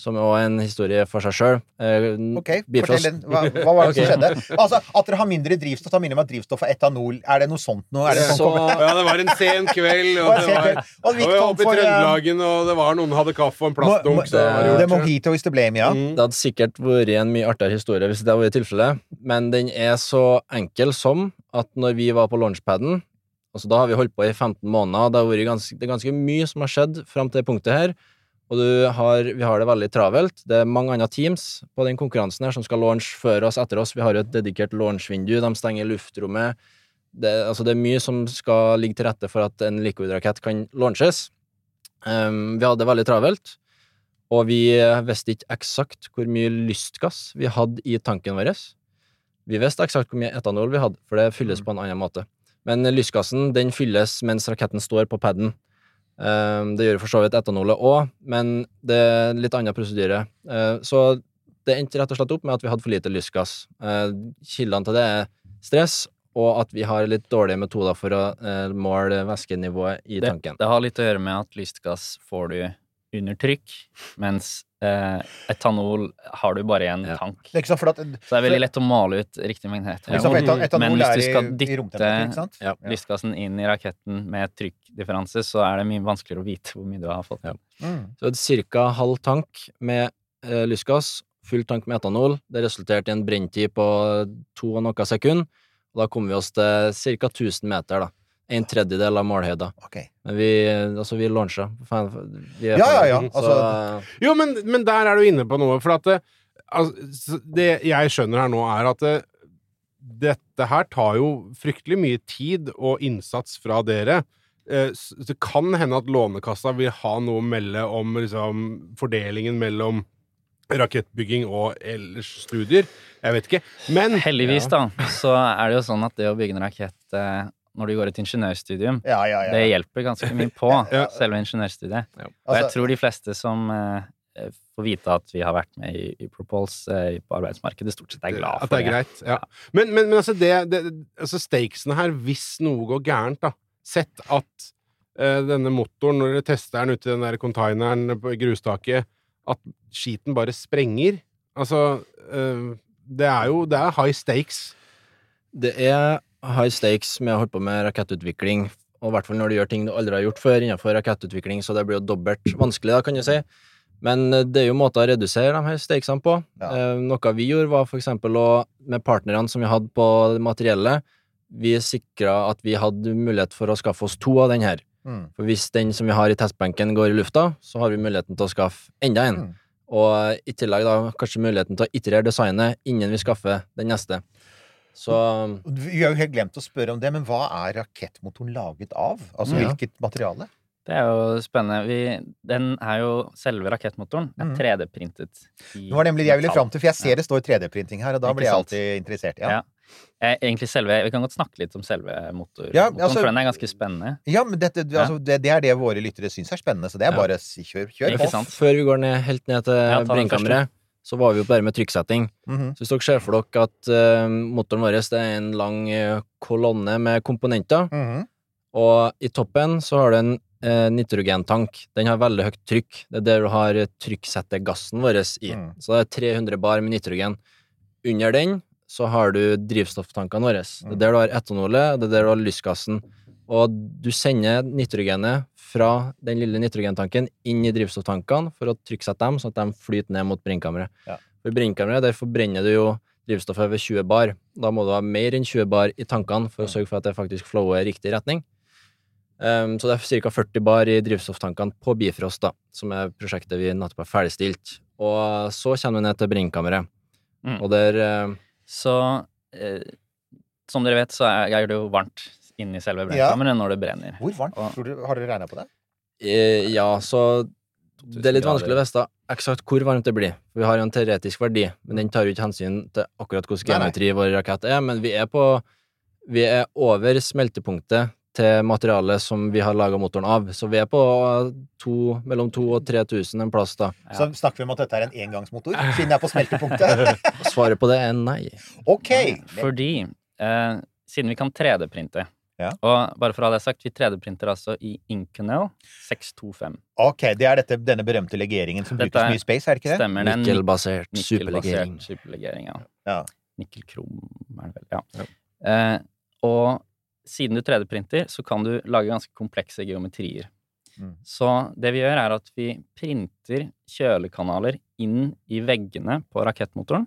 Som òg er en historie for seg sjøl. Ok, fortell den. Hva, hva var det som skjedde? Altså, At dere har mindre drivstoff, da minner meg om drivstoff og etanol. Er det noe sånt nå? Er det sånn Så Ja, det var en sen kveld, og det var kveld. Og vi og var oppe i eh, Trøndelagen, og det var noen hadde kaffe og en plastdunk. så det- det gjort. mojito is to blame, ja. Mm. Det hadde sikkert vært en mye artigere historie hvis det hadde vært tilfellet, men den er så enkel som at når vi var på launchpaden Altså, da har vi holdt på i 15 måneder, det, har vært ganske, det er ganske mye som har skjedd fram til det punktet her, og du har, vi har det veldig travelt. Det er mange andre teams på den konkurransen her som skal launch før oss, etter oss. Vi har jo et dedikert launchvindu, de stenger luftrommet. Det, altså, det er mye som skal ligge til rette for at en Liquid-rakett kan launches. Um, vi hadde det veldig travelt. Og vi visste ikke eksakt hvor mye lystgass vi hadde i tanken vår. Vi visste eksakt hvor mye etanol vi hadde, for det fylles på en annen måte. Men lystgassen den fylles mens raketten står på paden. Um, det gjør for så vidt etanolet òg, men det er en litt annen prosedyre. Uh, så det endte rett og slett opp med at vi hadde for lite lystgass. Uh, kildene til det er stress, og at vi har litt dårlige metoder for å uh, måle væskenivået i Det, tanken. det har litt å gjøre med at lystgass får du under trykk, mens eh, etanol har du bare i en Ja. tank. Det er ikke sant, for at, Så det er veldig lett å male ut riktig mengde ikke sant, etan- etanol Men hvis du skal i dytte? Ja. lystgassen inn i raketten med trykkdifferanse, så er det mye vanskeligere å vite hvor mye du har fått. Ja. Mm. Så ca. halv tank med eh, lystgass, full tank med etanol. Det resulterte i en brenntid på to og noe sekund. Og da kom vi oss til ca. 1000 meter, da. En tredjedel av målhøyda. Okay. Men vi, altså, vi launcha. ja, Ja, ja, Altså, ja. Så, Jo, men, men der er du inne på noe. For at det, altså, det jeg skjønner her nå, er at det, dette her tar jo fryktelig mye tid og innsats fra dere. Eh, Det kan hende at Lånekassa vil ha noe å melde om liksom, fordelingen mellom rakettbygging og ellers studier. Jeg vet ikke. Men Heldigvis, da, så er det jo sånn at det å bygge en rakett eh, når du går et ingeniørstudium, ja, ja, ja. det hjelper ganske mye på selve ingeniørstudiet. Og jeg Altså, tror de fleste som eh, får vite at vi har vært med i, i Propulse eh, på arbeidsmarkedet, stort sett er glad for det At det er greit, ja. Men, men, men altså, det, det altså stakesene her, hvis noe går gærent, da Sett at eh, denne motoren, når dere tester den ute i den der containeren på grustaket, at skiten bare sprenger. Altså eh, Det er jo Det er high stakes. det er high stakes med å holde på med rakettutvikling, og i hvert fall når du gjør ting du aldri har gjort før innenfor rakettutvikling, så det blir jo dobbelt vanskelig, da, kan du si. Men eh, det er jo måter å redusere de her stakesene på. Ja. Eh, noe vi gjorde, var for eksempel å, med partnerne som vi hadde på det materiellet, vi sikra at vi hadde mulighet for å skaffe oss to av den her. mm. For hvis den som vi har i testbenken går i lufta, så har vi muligheten til å skaffe enda en. Mm. Og i tillegg da kanskje muligheten til å iterere designet innen vi skaffer den neste. Så Vi har jo helt glemt å spørre om det, men hva er rakettmotoren laget av? Altså Ja. hvilket materiale? Det er jo spennende. Vi, den er jo selve rakettmotoren er Mhm. 3D-printet Det var nemlig det jeg ville fram til, for jeg ser det står 3D-printing her, og da blir jeg alltid interessert. Ja, Ja. Eh, Egentlig selve Vi kan godt snakke litt om selve motor, Ja, motoren, altså- for den er ganske spennende. ja men dette, altså, det, det er det våre lyttere syns er spennende, så det er Ja. bare kjør, kjør på. før vi går ned, helt ned til Ja, så var vi jo bare med trykksetting. Mhm. Så hvis dere ser for dere at uh, motoren vår det er en lang eh, kolonne med komponenter, Mhm. og i toppen så har du en uh, nitrogentank. Den har veldig høyt trykk. Det er der du har trykksettegassen vår i. Mm. Så det er 300 bar med nitrogen. Under den så har du drivstofftankene våre. Det Mm. er der du har etanolet, og det er der du har lystgassen. Og du sender nitrogenet fra den lille nitrogentanken inn i drivstofftankene for å trykksette dem, sånn at de flyter ned mot brennkammeret. Ja. For brennkammeret, der forbrenner du jo drivstoffet ved 20 bar. Da må du ha mer enn 20 bar i tankene for å sørge for at det faktisk flower i riktig retning. Um, så det er ca. 40 bar i drivstofftankene på Bifrost, da, som er prosjektet vi nettopp har ferdigstilt. Og så kommer vi ned til brennkammeret, Mm. og der uh, Så eh, som dere vet, så er, er det jo varmt inni selve brennkammeret når det brenner. Hvor varmt? Og- Tror du, har dere regna på det? eh, Ja, så det er litt vanskelig å vite eksakt hvor varmt det blir. Vi har jo en teoretisk verdi, men den tar jo ikke hensyn til akkurat hvordan geometri vår rakett er. Men vi er på Vi er over smeltepunktet til materialet som vi har laga motoren av. Så vi er på to, mellom 2000 og 3000 en plass, da. Ja. Så snakker vi om at dette er en engangsmotor, siden det er på smeltepunktet. Svaret på det er nei. ok! Fordi eh, siden vi kan 3D-printe Ja. Og bare for å ha det sagt, vi 3D-printer altså i Inconel 625. Ok, Det er dette, denne berømte legeringen som Dette brukes mye i space, er det ikke det? Stemmer det? Nikkelbasert superlegering. superlegering. Ja. Ja. Nikkelkrom er det vel, ja. Eh, og siden du 3D-printer, så kan du lage ganske komplekse geometrier. Mm. Så det vi gjør, er at vi printer kjølekanaler inn i veggene på rakettmotoren.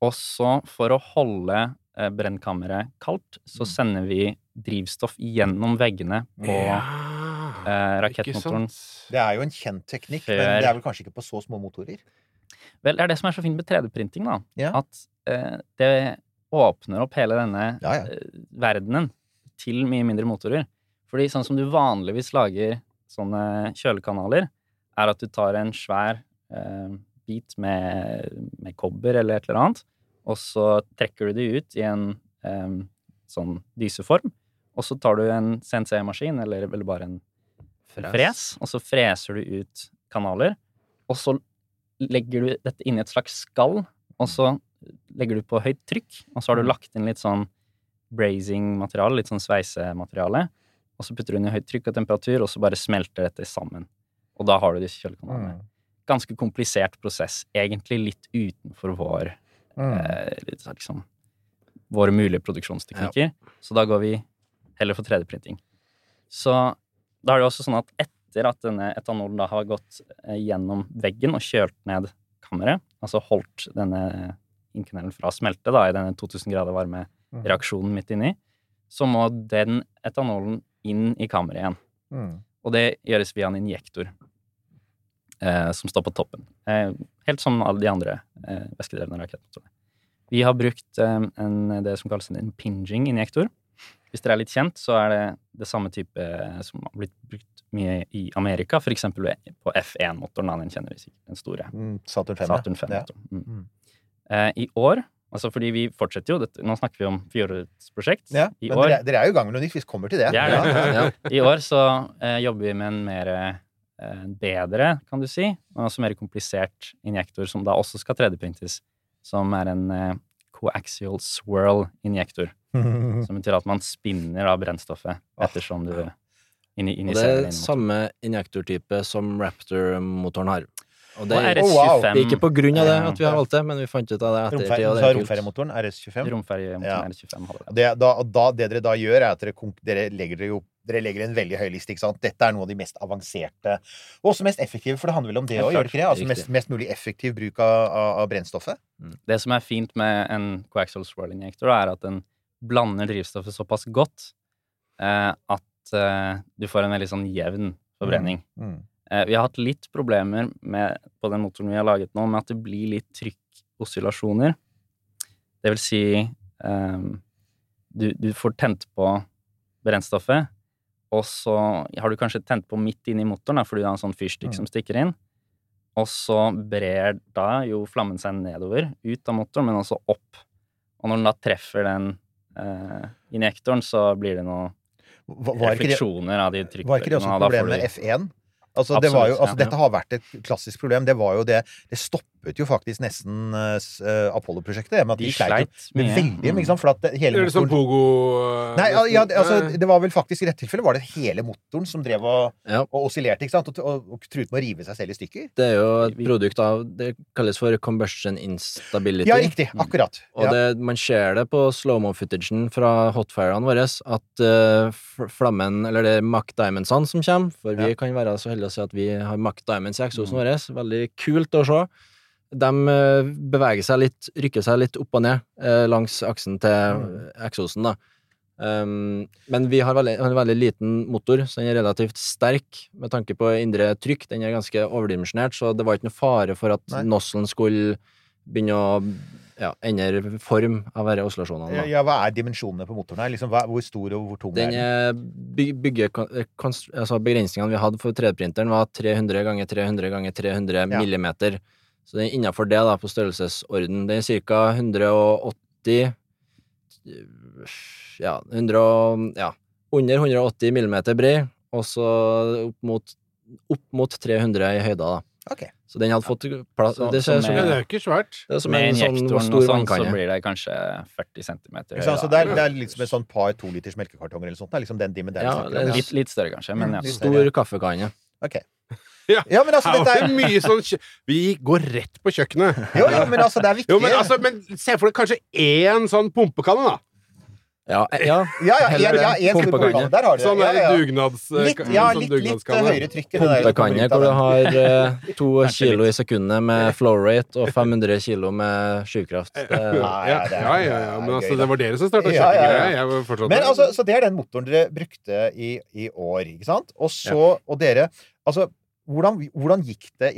Og så, for å holde eh, brennkammeret kaldt, så Mm. sender vi drivstoff gjennom veggene på eh, rakettmotoren. Det er jo en kjent teknikk, men det er vel kanskje ikke på så små motorer? Vel, det er det som er så fint med 3D-printing, da. Ja. At eh, det åpner opp hele denne Ja, ja. eh, verdenen til mye mindre motorer. Fordi sånn som du vanligvis lager sånne kjølekanaler, er at du tar en svær eh, bit med, med kobber eller et eller annet, og så trekker du det ut i en eh, sånn dyseform, og så tar du en CNC-maskin, eller vel bare en fres, og så freser du ut kanaler, og så legger du dette inn i et slags skall, og så legger du på høyt trykk, og så har du lagt inn litt sånn brazing-materiale, litt sånn sveisemateriale, og så putter du inn i høyt trykk og temperatur, og så bare smelter dette sammen. Og da har du disse kjølekanalene. Mm. Ganske komplisert prosess, egentlig litt utenfor vår Mm. eh, sånn liksom, våre mulige produksjonsteknikker. Så da går vi heller for 3D-printing. Så da er det også sånn at etter at denne etanolen da har gått eh, gjennom veggen og kjølt ned kammeret, altså holdt denne inkenellen fra å smelte da, i denne 2000 grader varme Mm. reaksjonen midt inni, så må den etanolen inn i kammeret igjen. Mm. Og det gjøres via en injektor eh, som står på toppen. Eh, helt som alle de andre eh, væskedrevne rakettmotorene. Vi har brukt eh, en, det som kalles en impinging-injektor. Hvis dere er litt kjent, så er det det samme type eh, som har blitt brukt mye i Amerika, for eksempel på F1-motoren, den kjenner vi sikkert, den store. Mm. Saturn 5. Saturn 5. Ja. Mm. Mm. Eh, I år, altså fordi vi fortsetter jo, dette, nå snakker vi om fjorårets prosjekt. Ja, I men år, dere, dere er jo i gang med noe nytt. Vi kommer til det. Det er det. Ja. Ja. I år så eh, jobber vi med en mer eh, bedre, kan du si, og også mer komplisert injektor, som da også skal 3D-printes, som er en eh, coaxial swirl-injektor. Som betyr at man spinner av brennstoffet ettersom du inni, inni Og det er samme injektortype som Raptor-motoren har. Og det er, Oh, wow. RS25 ikke på grunn av det at vi har valgt det, men vi fant ut av det etter tid, og det er romferjemotoren, RS25. Romferjemotoren Ja. RS25 det. Det, da, da, dere da gjør, er at dere, dere, legger, dere, jo, dere legger en veldig høy liste. ikke sant? Dette er noe av de mest avanserte og også mest effektive, for det handler vel om det å gjøre det? Altså mest, mest mulig effektiv bruk av, av, av brennstoffet. Det som er fint med en coaxial swirl-injektor, er at den blander drivstoffet såpass godt eh, at eh, du får en veldig sånn jevn forbrenning. Mm. Eh, vi har hatt litt problemer med, på den motoren vi har laget nå, med at det blir litt trykkoscillasjoner. Det vil si ehm, du, du får tent på brennstoffet, og så har du kanskje tent på midt inni motoren, da, fordi du har en sånn fyrstikk Mm. som stikker inn. Og så brer da jo flammen seg nedover, ut av motoren, men også opp. Og når den da treffer den eh, injektoren, så blir det noen det, refleksjoner av de trykkene. var ikke det også et problem med F1? Altså, det var jo, altså, ja. Dette har vært et klassisk problem. Det var jo det Det stoppet jo faktisk nesten uh, eh, Apollo-prosjektet. med at De De sleit sleit med veldig, mye. For at det- hele sånn pogo Nei, ja, altså, det var vel faktisk i dette tilfellet var det hele motoren som drev og, Ja. og oscillerte, ikke sant? Og, og, og truet med å rive seg selv i stykker. Det er jo et produkt av Det kalles for combustion instability. Ja, riktig. Akkurat. Og det, man ser det på slow-mo-footagen fra hotfirene våre, at uh, flammen, eller det er Mac Diamondsene som kommer, for vi Ja. kan være så heldige å si at vi har Mac Diamonds i eksosen vår. Veldig kult å se. De eh, beveger seg litt, rykker seg litt opp og ned eh, langs aksen til eksosen, da. Um, men vi har veldig, en veldig liten motor, så den er relativt sterk med tanke på indre trykk. Den er ganske overdimensjonert, så det var ikke noe fare for at Nei. nozzlen skulle begynne å ja, endre form av disse oscillasjonene. Ja, da. ja, hva er dimensjonene på motoren her? Liksom, hva, hvor stor og hvor tung Den er den? er bygge, altså begrensningene vi hadde for 3D-printeren, var 300 ganger 300 ganger 300 Ja. millimeter. Så den er innafor det, da, på størrelsesorden. Den er ca. 180 Ja, 100, ja, under 180 millimeter bred, og så opp mot, opp mot 300 i høyda, da. Ok. Så den hadde fått plass Så- Det ser så Ja, med- det er jo ikke svært. det er som Med en sånn injektoren og sånn, så blir det kanskje 40 cm. Ikke? Så det er, det er liksom et sånn par to liters melkekartonger eller sånt. Det er liksom den dimmen der Ja, det er Litt, litt større, kanskje, men ja. Mm, litt Stor kaffekanne. Ok. Ja. Ja, men altså, dette er mye sånn Vi går rett på kjøkkenet. Jo, jo, men altså, det er viktig. Jo, men, altså, men se for deg kanskje én sånn pumpekanne, da. Ja, ja. Ja, ja, ja, en, ja, stor Pumpekanne. Der har du det. Sånn Ja, ja, ja. dugnads... Litt, sånn ja, litt, litt høyere trykk. Pumpekanne hvor du har eh, to kilo i sekundet med flow rate og 500 kilo med skyvkraft. Ja, Ja, ja, ja, ja, men altså, det var dere som starta Ja, ja, ja. kjøkkengreia. Men altså, så det er den motoren dere brukte i, i år, ikke sant? Og så, og dere Altså, hvordan, hvordan gikk det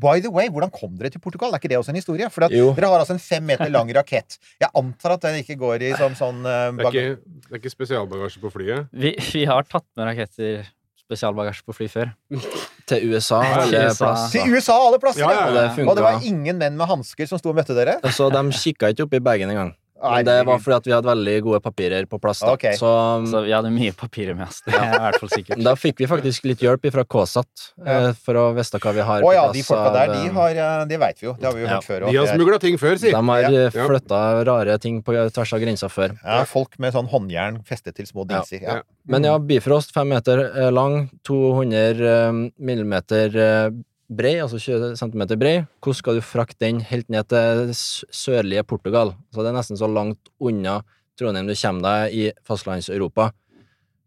By the way, hvordan kom dere til Portugal? Er ikke det også en historie? For dere har altså en fem meter lang rakett. Jeg antar at den ikke går i som sånn eh, det, er ikke, det er ikke spesialbagasje på flyet. Vi, vi har tatt med raketter, spesialbagasje på fly før. til USA, Ja, alle USA. plasser. Til USA, alle plasser! Ja, ja, Og det. Og det var ingen menn med hansker som sto og møtte dere? Så de kikka ikke opp i bagen engang. Men det var fordi at vi hadde veldig gode papirer på plass. Da. Okay. Så Så vi hadde mye papirer med oss. Det er i hvert fall sikkert. da fikk vi faktisk litt hjelp fra KSAT Ja. eh, for å vite hva vi har Å på ja, de folka der, de eh, har eh, Det veit vi jo. Det har vi jo Ja. hørt før. De har smugla ting før, si. De har Ja. Ja. flytta rare ting på tvers av grensa før. Ja, folk med sånn håndjern festet til små dingser. Ja. Ja. Men ja, Bifrost, fem meter lang, 200 eh, millimeter brei, altså 20 centimeter brei. Hvordan skal du frakte den helt ned til sørlige Portugal? Så det er nesten så langt unna Trondheim du kommer deg i fastlands-Europa.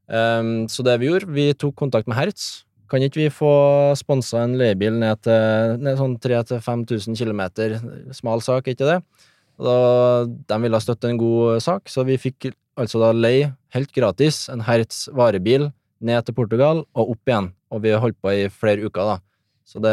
Um, så det vi gjorde, vi tok kontakt med Hertz. Kan ikke vi få sponsa en leiebil ned til ned sånn 3000-5000 km? Smal sak, ikke det? Da, de ville støtte en god sak, så vi fikk altså da leie, helt gratis, en Hertz varebil ned til Portugal og opp igjen. Og vi holdt på i flere uker, da. Så det,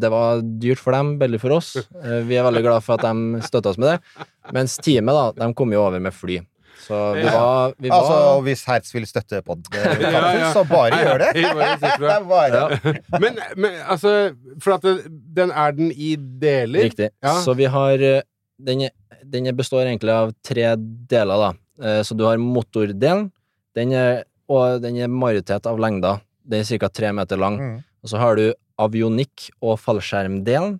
det var dyrt for dem, veldig for oss. Eh, Vi er veldig glad for at de støtta oss med det. Mens teamet, da, de kom jo over med fly. Så vi var, vi var Altså, hvis Hertz vil støtte på Ja, ja. så bare gjør det. Det bare ja, Men, men altså For at det, den er den i deler? Riktig. Ja. Så vi har eh, Den, den består egentlig av tre deler, da. Eh, Så du har motordelen, den er, og den er majoritet av lengda. Den er ca. tre meter lang. Mm. Og så har du avionikk- og fallskjermdelen.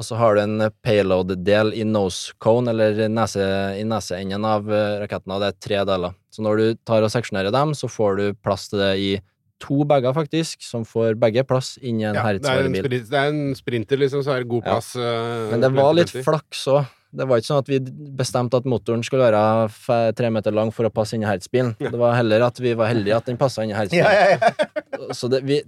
Og så har du en payload-del i nose cone, eller nese, i neseenden av eh, raketten, og det er tre deler. Så når du tar og seksjonerer dem, så får du plass til det i to bager, faktisk, som får begge plass inn i en Ja, det, er Hertz-varebil. sprint, det er en sprinter, liksom, så er det god plass. Ja. Men det var litt flaks òg. Det var ikke sånn at vi bestemte at motoren skulle være tre meter lang for å passe inn i Hertz-bilen. Det var heller at vi var heldige at den passa inn i Hertz-bilen. Ja, ja, ja. Så det, vi,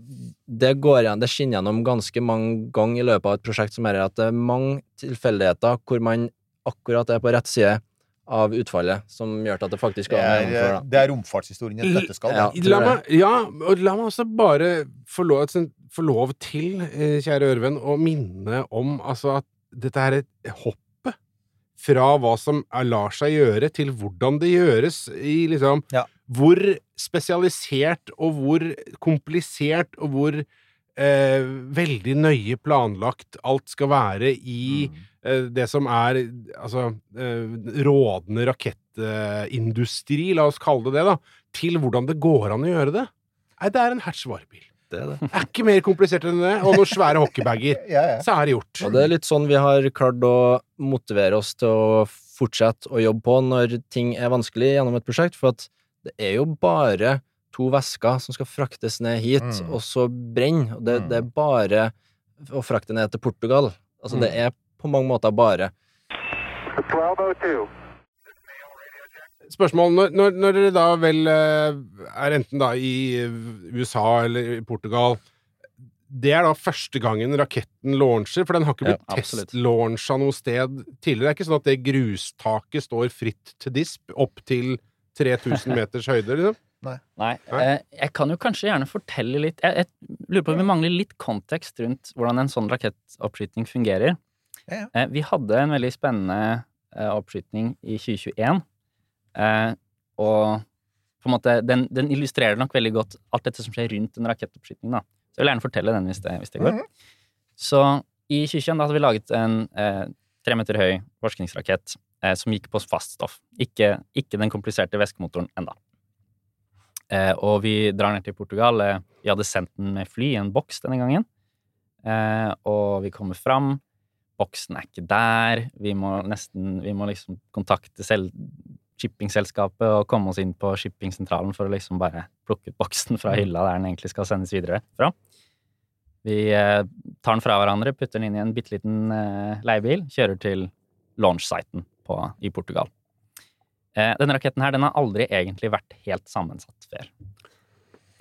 det går igjen, det skinner gjennom ganske mange ganger i løpet av et prosjekt som er at det er mange tilfeldigheter hvor man akkurat er på rett side av utfallet, som gjør at det faktisk går an å det er romfartshistorien i et nøtteskall. Ja. La meg, ja, og la meg også bare få lov, få lov til, eh, kjære Ørven, å minne om altså, at dette er et hoppet fra hva som er, lar seg gjøre, til hvordan det gjøres i liksom Ja. Hvor spesialisert og hvor komplisert og hvor eh, veldig nøye planlagt alt skal være i eh, det som er altså eh, rådende rakettindustri, la oss kalle det det, da, til hvordan det går an å gjøre det. Nei, det er en hatch varebil. Det er det. Er ikke mer komplisert enn det. Og noen svære hockeybager. Ja, ja. Så er det gjort. Og det er litt sånn vi har klart å motivere oss til å fortsette å jobbe på når ting er vanskelig gjennom et prosjekt, for at det er jo bare to vesker som skal fraktes ned hit, Mm. og så brenne. Og det, Mm. det er bare å frakte ned til Portugal. Altså, det Mm. er på mange måter bare. 1202. Spørsmål når, når, når dere da vel eh, er enten da i USA eller i Portugal Det er da første gangen raketten launcher, for den har ikke blitt ja, testlauncha noe sted tidligere. Det er ikke sånn at det grustaket står fritt til disp opp til 3000 meters høyde, liksom? Nei. Nei? Eh, jeg kan jo kanskje gjerne fortelle litt Jeg, jeg lurer på om vi mangler litt kontekst rundt hvordan en sånn rakettoppskyting fungerer. Ja, ja. Eh, vi hadde en veldig spennende oppskyting i 2021. Eh, og på en måte, den, den illustrerer nok veldig godt alt dette som skjer rundt en rakettoppskyting. Da. Så jeg vil gjerne fortelle den hvis det, hvis det går. Mhm. Så i 2021 da hadde vi laget en eh, tre meter høy forskningsrakett eh, som gikk på fast stoff. Ikke, ikke den kompliserte væskemotoren enda. Eh, og vi drar ned til Portugal. Eh, vi hadde sendt den med fly i en boks denne gangen. Eh, og vi kommer fram. Boksen er ikke der. Vi må nesten Vi må liksom kontakte selv shippingselskapet og komme oss inn på shippingsentralen for å liksom bare plukke ut boksen fra hylla der den egentlig skal sendes videre fra. Vi eh, tar den fra hverandre, putter den inn i en bitte liten eh, leiebil, kjører til launch-siten i Portugal. Eh, denne raketten her, den har aldri egentlig vært helt sammensatt før.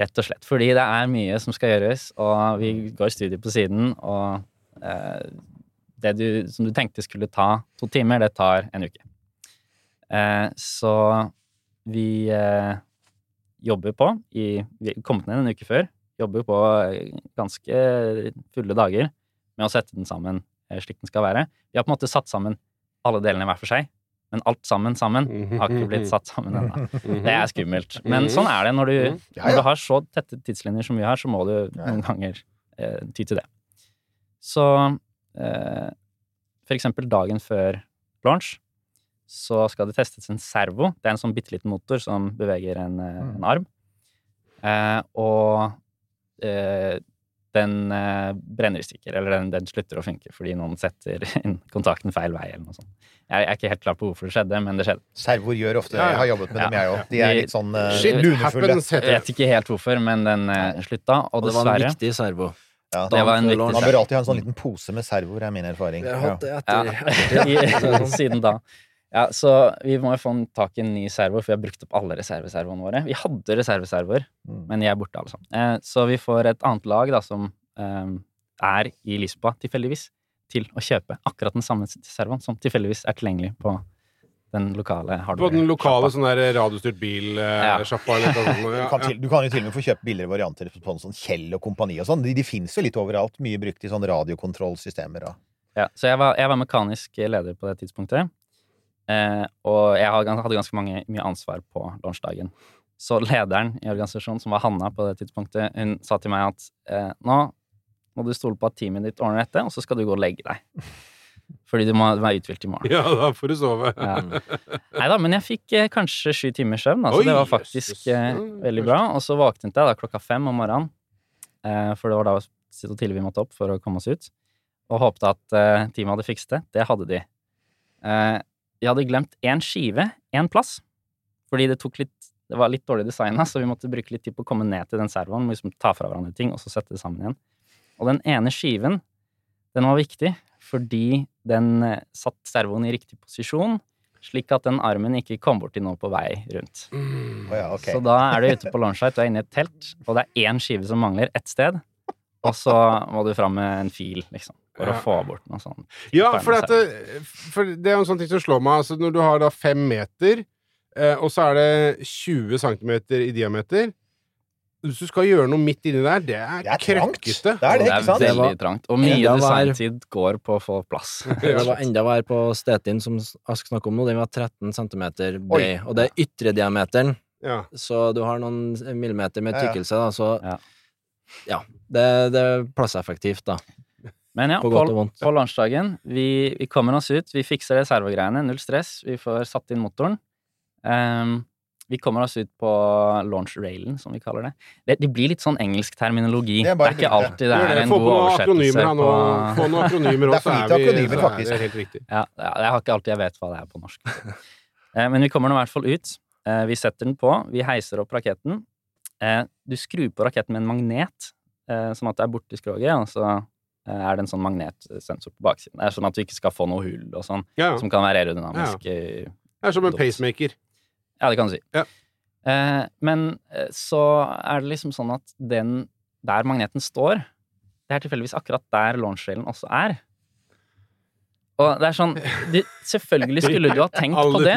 Rett og slett. Fordi det er mye som skal gjøres, og vi går studier på siden, og det du, som du tenkte skulle ta to timer, det tar en uke. Eh, så vi eh, jobber på i Vi kom ned en uke før. Jobber på eh, ganske fulle dager med å sette den sammen slik den skal være. Vi har på en måte satt sammen alle delene hver for seg, men alt sammen sammen har ikke blitt satt sammen ennå. Det er skummelt. Men sånn er det når du, når du har så tette tidslinjer som vi har, så må du noen ganger eh, ty til det. Så eh, for eksempel dagen før launch så skal det testes en servo. Det er en sånn bitte liten motor som beveger en, mm. en arm. Eh, og eh, den eh, brenner i stykker, eller den, den slutter å funke fordi noen setter inn kontakten feil vei, eller noe sånt. Jeg er ikke helt klar på hvorfor det skjedde, men det skjedde. Servoer gjør ofte det. Jeg har jobbet med dem, Ja. jeg òg. De er litt sånn uh, lunefulle. Jeg vet ikke helt hvorfor, men den eh, slutta, og Og det var en viktig servo. Ja, Det var en viktig servo. Man bør alltid ha en sånn liten pose med servoer, er min erfaring. Jeg har hatt det Ja, etter, i, siden da. Ja, så vi må jo få tak i en ny servo, for vi har brukt opp alle reserveservoene våre. Vi hadde reserveservoer, Mm. men de er borte, alle sammen. Eh, så vi får et annet lag da, som eh, er i Lisboa, tilfeldigvis, til å kjøpe akkurat den samme servoen, som tilfeldigvis er tilgjengelig på den lokale hardware På den lokale sånn der radiostyrt Ja. bil-sjappa. eller noe. Du Ja, kan, ja. du, du kan jo til og med få kjøpt billigere varianter på sånn Kjell og kompani og sånn. De, de fins jo litt overalt. Mye brukt i sånn radiokontrollsystemer. Og. Ja, så jeg var, jeg var mekanisk leder på det tidspunktet. Eh, og jeg hadde ganske mange, mye ansvar på lunsjdagen. Så lederen i organisasjonen, som var Hanna på det tidspunktet, hun sa til meg at eh, nå må du stole på at teamet ditt ordner dette, og så skal du gå og legge deg. Fordi du må være uthvilt i morgen. ja, da får du sove. Ja. Nei da, men jeg fikk eh, kanskje sju timers søvn, altså Oi, det var faktisk eh, veldig bra. Og så våknet jeg da klokka fem om morgenen, eh, for det var da så tidlig vi måtte opp for å komme oss ut, og håpte at eh, teamet hadde fikset det. Det hadde de. De hadde glemt én skive, én plass, fordi det tok litt det var litt dårlig designa, så vi måtte bruke litt tid på å komme ned til den servoen, liksom ta fra hverandre ting, og så sette det sammen igjen. Og den ene skiven, den var viktig, fordi den eh, satt servoen i riktig posisjon, slik at den armen ikke kom borti noe på vei rundt. Å ja, okay. Så da er du ute på launchsite, du er inne i et telt, og det er én skive som mangler ett sted, og så må du fram med en fil, liksom, for Ja. å få bort noe sånt. Ja, for, dette, det, for det er jo en sånn ting som slår meg. Altså, når du har da fem meter, eh, og så er det 20 cm i diameter Hvis du skal gjøre noe midt inni der, det er, Det er trangt. krøkkete. Det er det, Det ikke er sant? Det veldig trangt, og mye var- designtid går på å få plass. Det var enda verre på Stetin, som Ask snakker om nå. Den var 13 cm bred, og det er ytre diameteren, Ja. så du har noen millimeter med tykkelse, da, så Ja. Det, det er plasseffektivt, da. Men ja, På på, og på lunsjdagen, vi, vi kommer oss ut, vi fikser reservegreiene, null stress, vi får satt inn motoren. Um, Vi kommer oss ut på launch railen, som vi kaller det. Det, det blir litt sånn engelsk terminologi. Det er Det er ikke alltid det er det. en Få god oversettelse på Få noen akronymer Det er også, for så er vi akronymer, så er det helt riktig. Ja, ja, jeg har ikke alltid jeg vet hva det er på norsk. Eh, Men vi kommer nå i hvert fall ut. Eh, Vi setter den på, vi heiser opp raketten. Eh, Du skrur på raketten med en magnet, eh, sånn at det er borti skroget, og så eh, er det en sånn magnetsensor på baksiden. Det er sånn at du ikke skal få noe hull og sånn, Ja, ja. som kan være aerodynamisk. Ja, Det er som en pacemaker. Ja, det kan du si. Ja. Eh, men eh, så er det liksom sånn at den der magneten står, det er tilfeldigvis akkurat der launch-railen også er. Og det er sånn du, Selvfølgelig skulle du ha tenkt på det,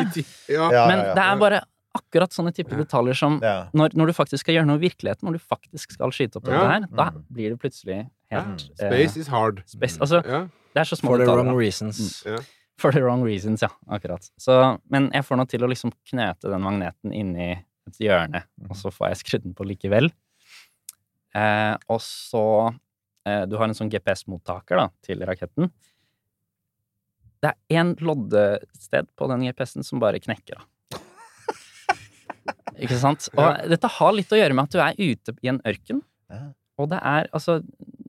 men det er bare akkurat sånne typer detaljer som Ja. når, når du faktisk skal gjøre noe i virkeligheten, når du faktisk skal skyte opp dette her, da Mm. blir det plutselig helt ja. Space is hard. space. Altså, Ja. det er så små For the detaljer. wrong reasons. For the wrong reasons, ja. Akkurat. Så, men jeg får nå til å liksom knøte den magneten inni et hjørne, og så får jeg skrudd den på likevel. Eh, og så eh, Du har en sånn GPS-mottaker da, til raketten. Det er én loddested på den GPS-en som bare knekker, da. Ikke sant? Og dette har litt å gjøre med at du er ute i en ørken. Ja. Og det er altså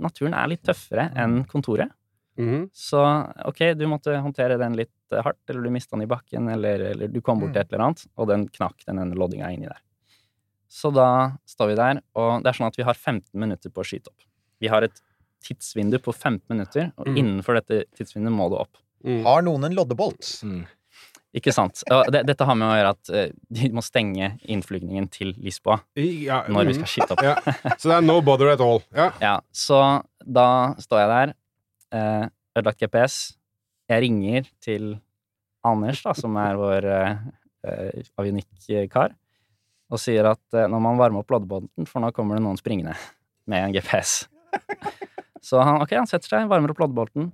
Naturen er litt tøffere enn kontoret. Mhm. Så ok, du måtte håndtere den litt eh, hardt, eller du mista den i bakken, eller, eller du kom bort til et eller annet, og den knakk den ene loddinga inni der. Så da står vi der, og det er sånn at vi har 15 minutter på å skyte opp. Vi har et tidsvindu på 15 minutter, og Mm. innenfor dette tidsvinduet må du opp. Mm. Har noen en loddebolt? Mm. Ikke sant? Og det, dette har med å gjøre at eh, de må stenge innflygningen til Lisboa Ja, når vi mhm. skal skitte opp. Ja. Så det er no bother at all. Ja. Ja, så da står jeg der, eh, ødelagt GPS. Jeg ringer til Anders, da, som er vår eh, avionikk-kar, og sier at eh, når man varmer opp loddebåten, for nå kommer det noen springende med en GPS. Så han, ok, han setter seg, varmer opp loddebåten.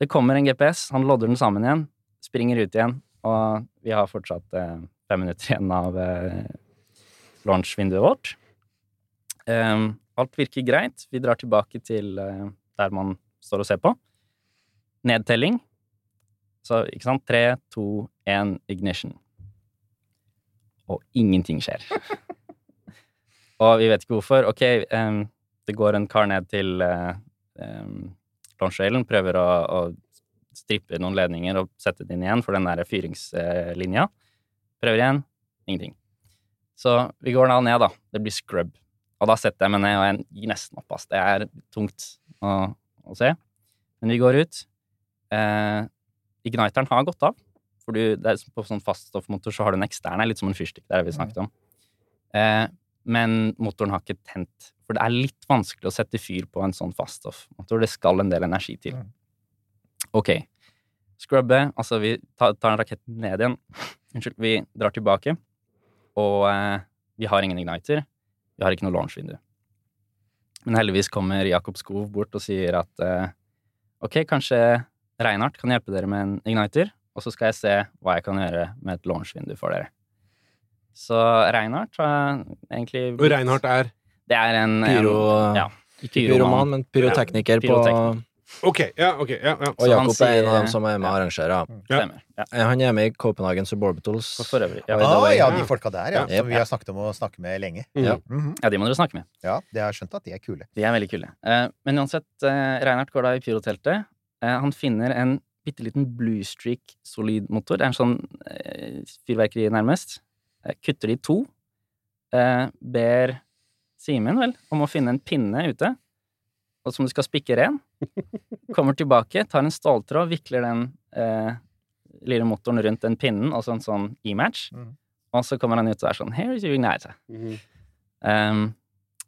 Det kommer en GPS, han lodder den sammen igjen, springer ut igjen, og vi har fortsatt eh, fem minutter igjen av eh, launchvinduet vårt. Ehm, alt virker greit. Vi drar tilbake til eh, der man står og ser på. Nedtelling. Så ikke sant? Tre, to, én, ignition. Og ingenting skjer. og vi vet ikke hvorfor. Ok, ehm, det går en kar ned til uh, launch-railen, prøver å, å strippe noen ledninger og sette det inn igjen for den der fyringslinja. Prøver igjen. Ingenting. Så vi går da ned, da. Det blir scrub. Og da setter jeg meg ned, og jeg gir nesten opp, ass. Det er tungt å, å se. Men vi går ut. Eh, igniteren har gått av. For du, det er, på sånn faststoffmotor så har du en ekstern, litt som en fyrstikk. Det er det vi snakket om. Eh, men motoren har ikke tent. For det er litt vanskelig å sette fyr på en sånn faststoffmotor. Det skal en del energi til. Ok. Scrubbe, altså vi tar, tar raketten ned igjen. Unnskyld. Vi drar tilbake, og eh, vi har ingen igniter. Vi har ikke noe launchvindu. Men heldigvis kommer Jakob Skov bort og sier at eh, ok, kanskje Reinhardt kan hjelpe dere med en igniter, og så skal jeg se hva jeg kan gjøre med et launchvindu for dere. Så Reinhardt har egentlig Og Reinhardt er Det er en Pyro... en, ja, Ikke pyroman, men pyrotekniker på Pyrotekniker. Ok, ja, ok. Ja, ja. Og Jakob er en av dem som er med og arrangerer. ja. Stemmer. Ja. Eh, Han er med i Copenhagen Suborbitals. For øvrig. Ja. Ah, ja, de folka der, ja. Ja. Som vi har snakket om å snakke med lenge. Mm. Ja. Mhm. ja, de må dere snakke med. Ja, det har jeg skjønt at de er kule. De er veldig kule. Eh, men uansett, eh, Reinhardt går da i pyroteltet. Eh, han finner en bitte liten Blue Streak solidmotor. Det er en sånn fyrverkeri, nærmest. Kutter de i to. Eh, ber Simen, vel, om å finne en pinne ute, og som du skal spikke ren. Kommer tilbake, tar en ståltråd, vikler den eh, lille motoren rundt den pinnen, altså en sånn e-match. Mm. Og så kommer han ut og er sånn Here is your igniter. Mhm. Um,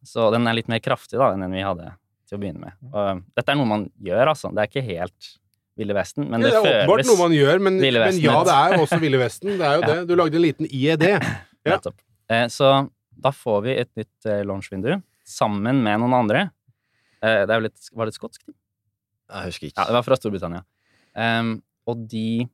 så den er litt mer kraftig da enn den vi hadde til å begynne med. Og dette er noe man gjør, altså. Det er ikke helt Ville Vesten, men Ja, det, det er åpenbart noe man gjør, men, men ja, det er jo også Ville Vesten. Det er jo Ja. det. Du lagde en liten IED. Ja. Eh, så da får vi et nytt eh, launchvindu sammen med noen andre. Eh, det er litt Var det et skotsk team? Jeg husker ikke. Ja, det var fra Storbritannia. Um, og de,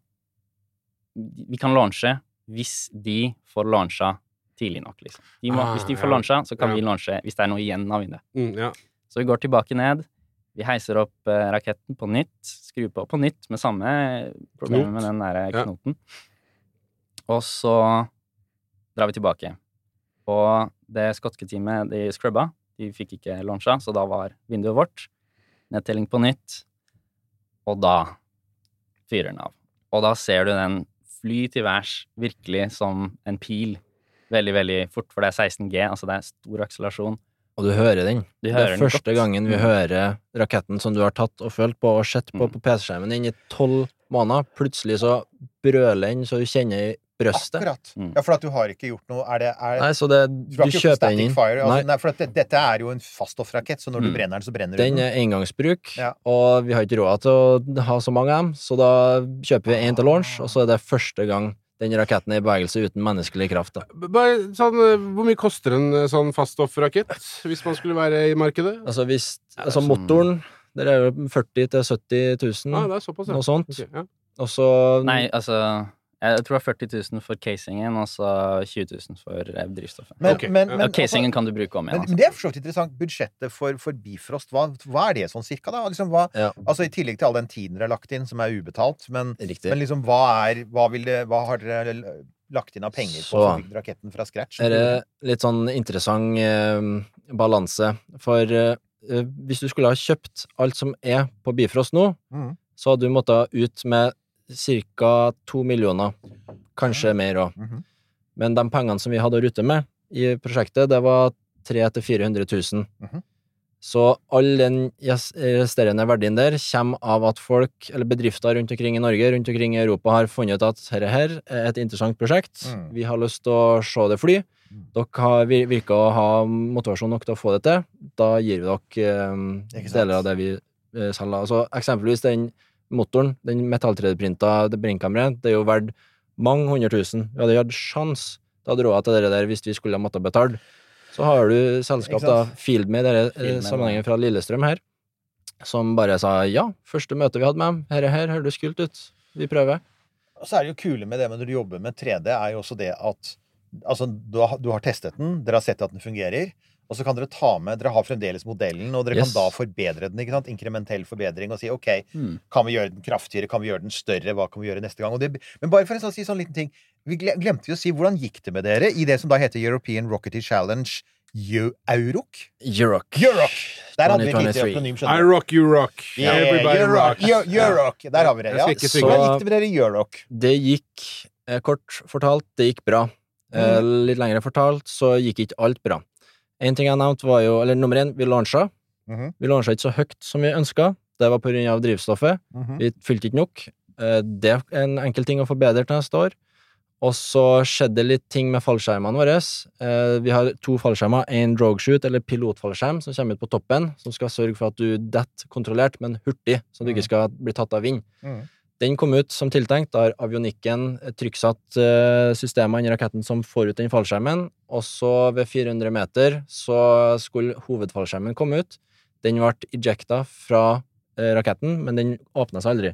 de Vi kan launche hvis de får launcha tidlig nok, liksom. De må, Ah, hvis de får ja. launcha, så kan Ja. vi launche hvis det er noe igjen av vinduet. Mm, ja. Så vi går tilbake ned. Vi heiser opp eh, raketten på nytt. Skrur på på nytt med samme problemet Knot. med den der eh, knoten. Og så drar vi tilbake. Og det skotske teamet, de scrubba. De fikk ikke launcha, så da var vinduet vårt. Nedtelling på nytt. Og da fyrer den av. Og da ser du den fly til værs virkelig som en pil. Veldig, veldig fort, for det er 16G, altså det er stor akselerasjon. Og du hører den. Du det er den første godt. gangen vi Mm. hører raketten som du har tatt og følt på og sett på Mm. på PC-skjermen din i tolv måneder. Plutselig så brøler den så du kjenner brøstet. Akkurat. Mm. Ja, for at du har ikke gjort noe Er det er, Nei, så det, Du du kjøper den inn. fire? Altså, Nei, nei, for at det, dette er jo en faststoffrakett, så når du Mm. brenner den, så brenner du den den. er engangsbruk, Ja. og vi har ikke råd til å ha så mange av dem, så da kjøper vi én til launch, og så er det første gang den raketten er i bevegelse uten menneskelig kraft. Da. Bare sånn, Hvor mye koster en eh, sånn faststoffrakett, hvis man skulle være i markedet? Altså, hvis, altså sånn- motoren Der er jo 40 000-70 000, ah, det er såpass, ja. noe sånt. Okay, ja. Og så Nei, altså Jeg tror det er 40 000 for casingen, og så 20 000 for eh, drivstoffet. Men, okay. men, men, casingen kan du bruke om men, igjen. men Altså. det er for så vidt interessant. Budsjettet for, for Bifrost, hva, hva er det sånn cirka, da? Liksom, hva, Ja. altså I tillegg til all den tiden dere har lagt inn, som er ubetalt, men, men liksom, hva er Hva, vil det, hva har dere lagt inn av penger på å bygge raketten fra scratch? er det litt sånn interessant eh, balanse. For eh, eh, hvis du skulle ha kjøpt alt som er på Bifrost nå, mm. så hadde du måttet ut med ca. to millioner. Kanskje mer òg. Mhm. Men de pengene som vi hadde å rute med i prosjektet, det var 300 000-400 000. Mhm. Så all den resterende verdien der kommer av at folk, eller bedrifter rundt omkring i Norge, rundt omkring i Europa, har funnet ut at dette her er et interessant prosjekt. Mm. Vi har lyst til å se det fly. Mm. Dere har, virker å ha motivasjon nok til å få det til. Da gir vi dere um, deler av det vi eh, selger. Altså, eksempelvis den motoren, den metalltredeprinta det brennkammeret, det er jo verdt mange hundre tusen. Vi hadde hatt sjans til å ha råd til det der hvis vi skulle ha måttet betale. Så har du selskap, da. Fieldme i denne eh, sammenhengen fra Lillestrøm her, som bare sa ja, første møte vi hadde med dem, herre her høres kult ut, vi prøver. Og så er det jo kule med det når du jobber med 3D, er jo også det at Altså, du har, du har testet den, dere har sett at den fungerer, og så kan dere ta med Dere har fremdeles modellen, og dere Yes. kan da forbedre den. ikke sant? Inkrementell forbedring, og si OK, Mm. kan vi gjøre den kraftigere, kan vi gjøre den større, hva kan vi gjøre neste gang? Og det, men bare for å si sånn liten ting Vi glemte jo å si hvordan gikk det med dere i det som da heter European Rockety Challenge Eu- Euroc? Euroc. Euroc! Der hadde vi et lite akronym, I skjønner du. rock, you rock. Yeah, Everybody rock. Euroc. Der har vi det. Ja. Så hvordan gikk det med dere i Euroc? Det gikk, eh, kort fortalt, det gikk bra. Eh, Mm. litt lengre fortalt, så gikk ikke alt bra. En ting jeg nevnte var jo, eller nummer én, vi lancha. Mm -hmm. Vi launcha ikke så høyt som vi ønska. Det var på grunn av drivstoffet. Mhm. Vi fylte ikke nok. Eh, Det er en enkel ting å forbedre til neste år. Og så skjedde det litt ting med fallskjermene våre. Eh, Vi har to fallskjermer, en drogeshoot, eller pilotfallskjerm, som kommer ut på toppen, som skal sørge for at du detter kontrollert, men hurtig, så du Mm. ikke skal bli tatt av vind. Mhm. Den kom ut som tiltenkt. Da har avionikken trykksatt eh, systemet inni raketten som får ut den fallskjermen, og så ved 400 meter så skulle hovedfallskjermen komme ut. Den ble ejecta fra eh, raketten, men den åpna seg aldri.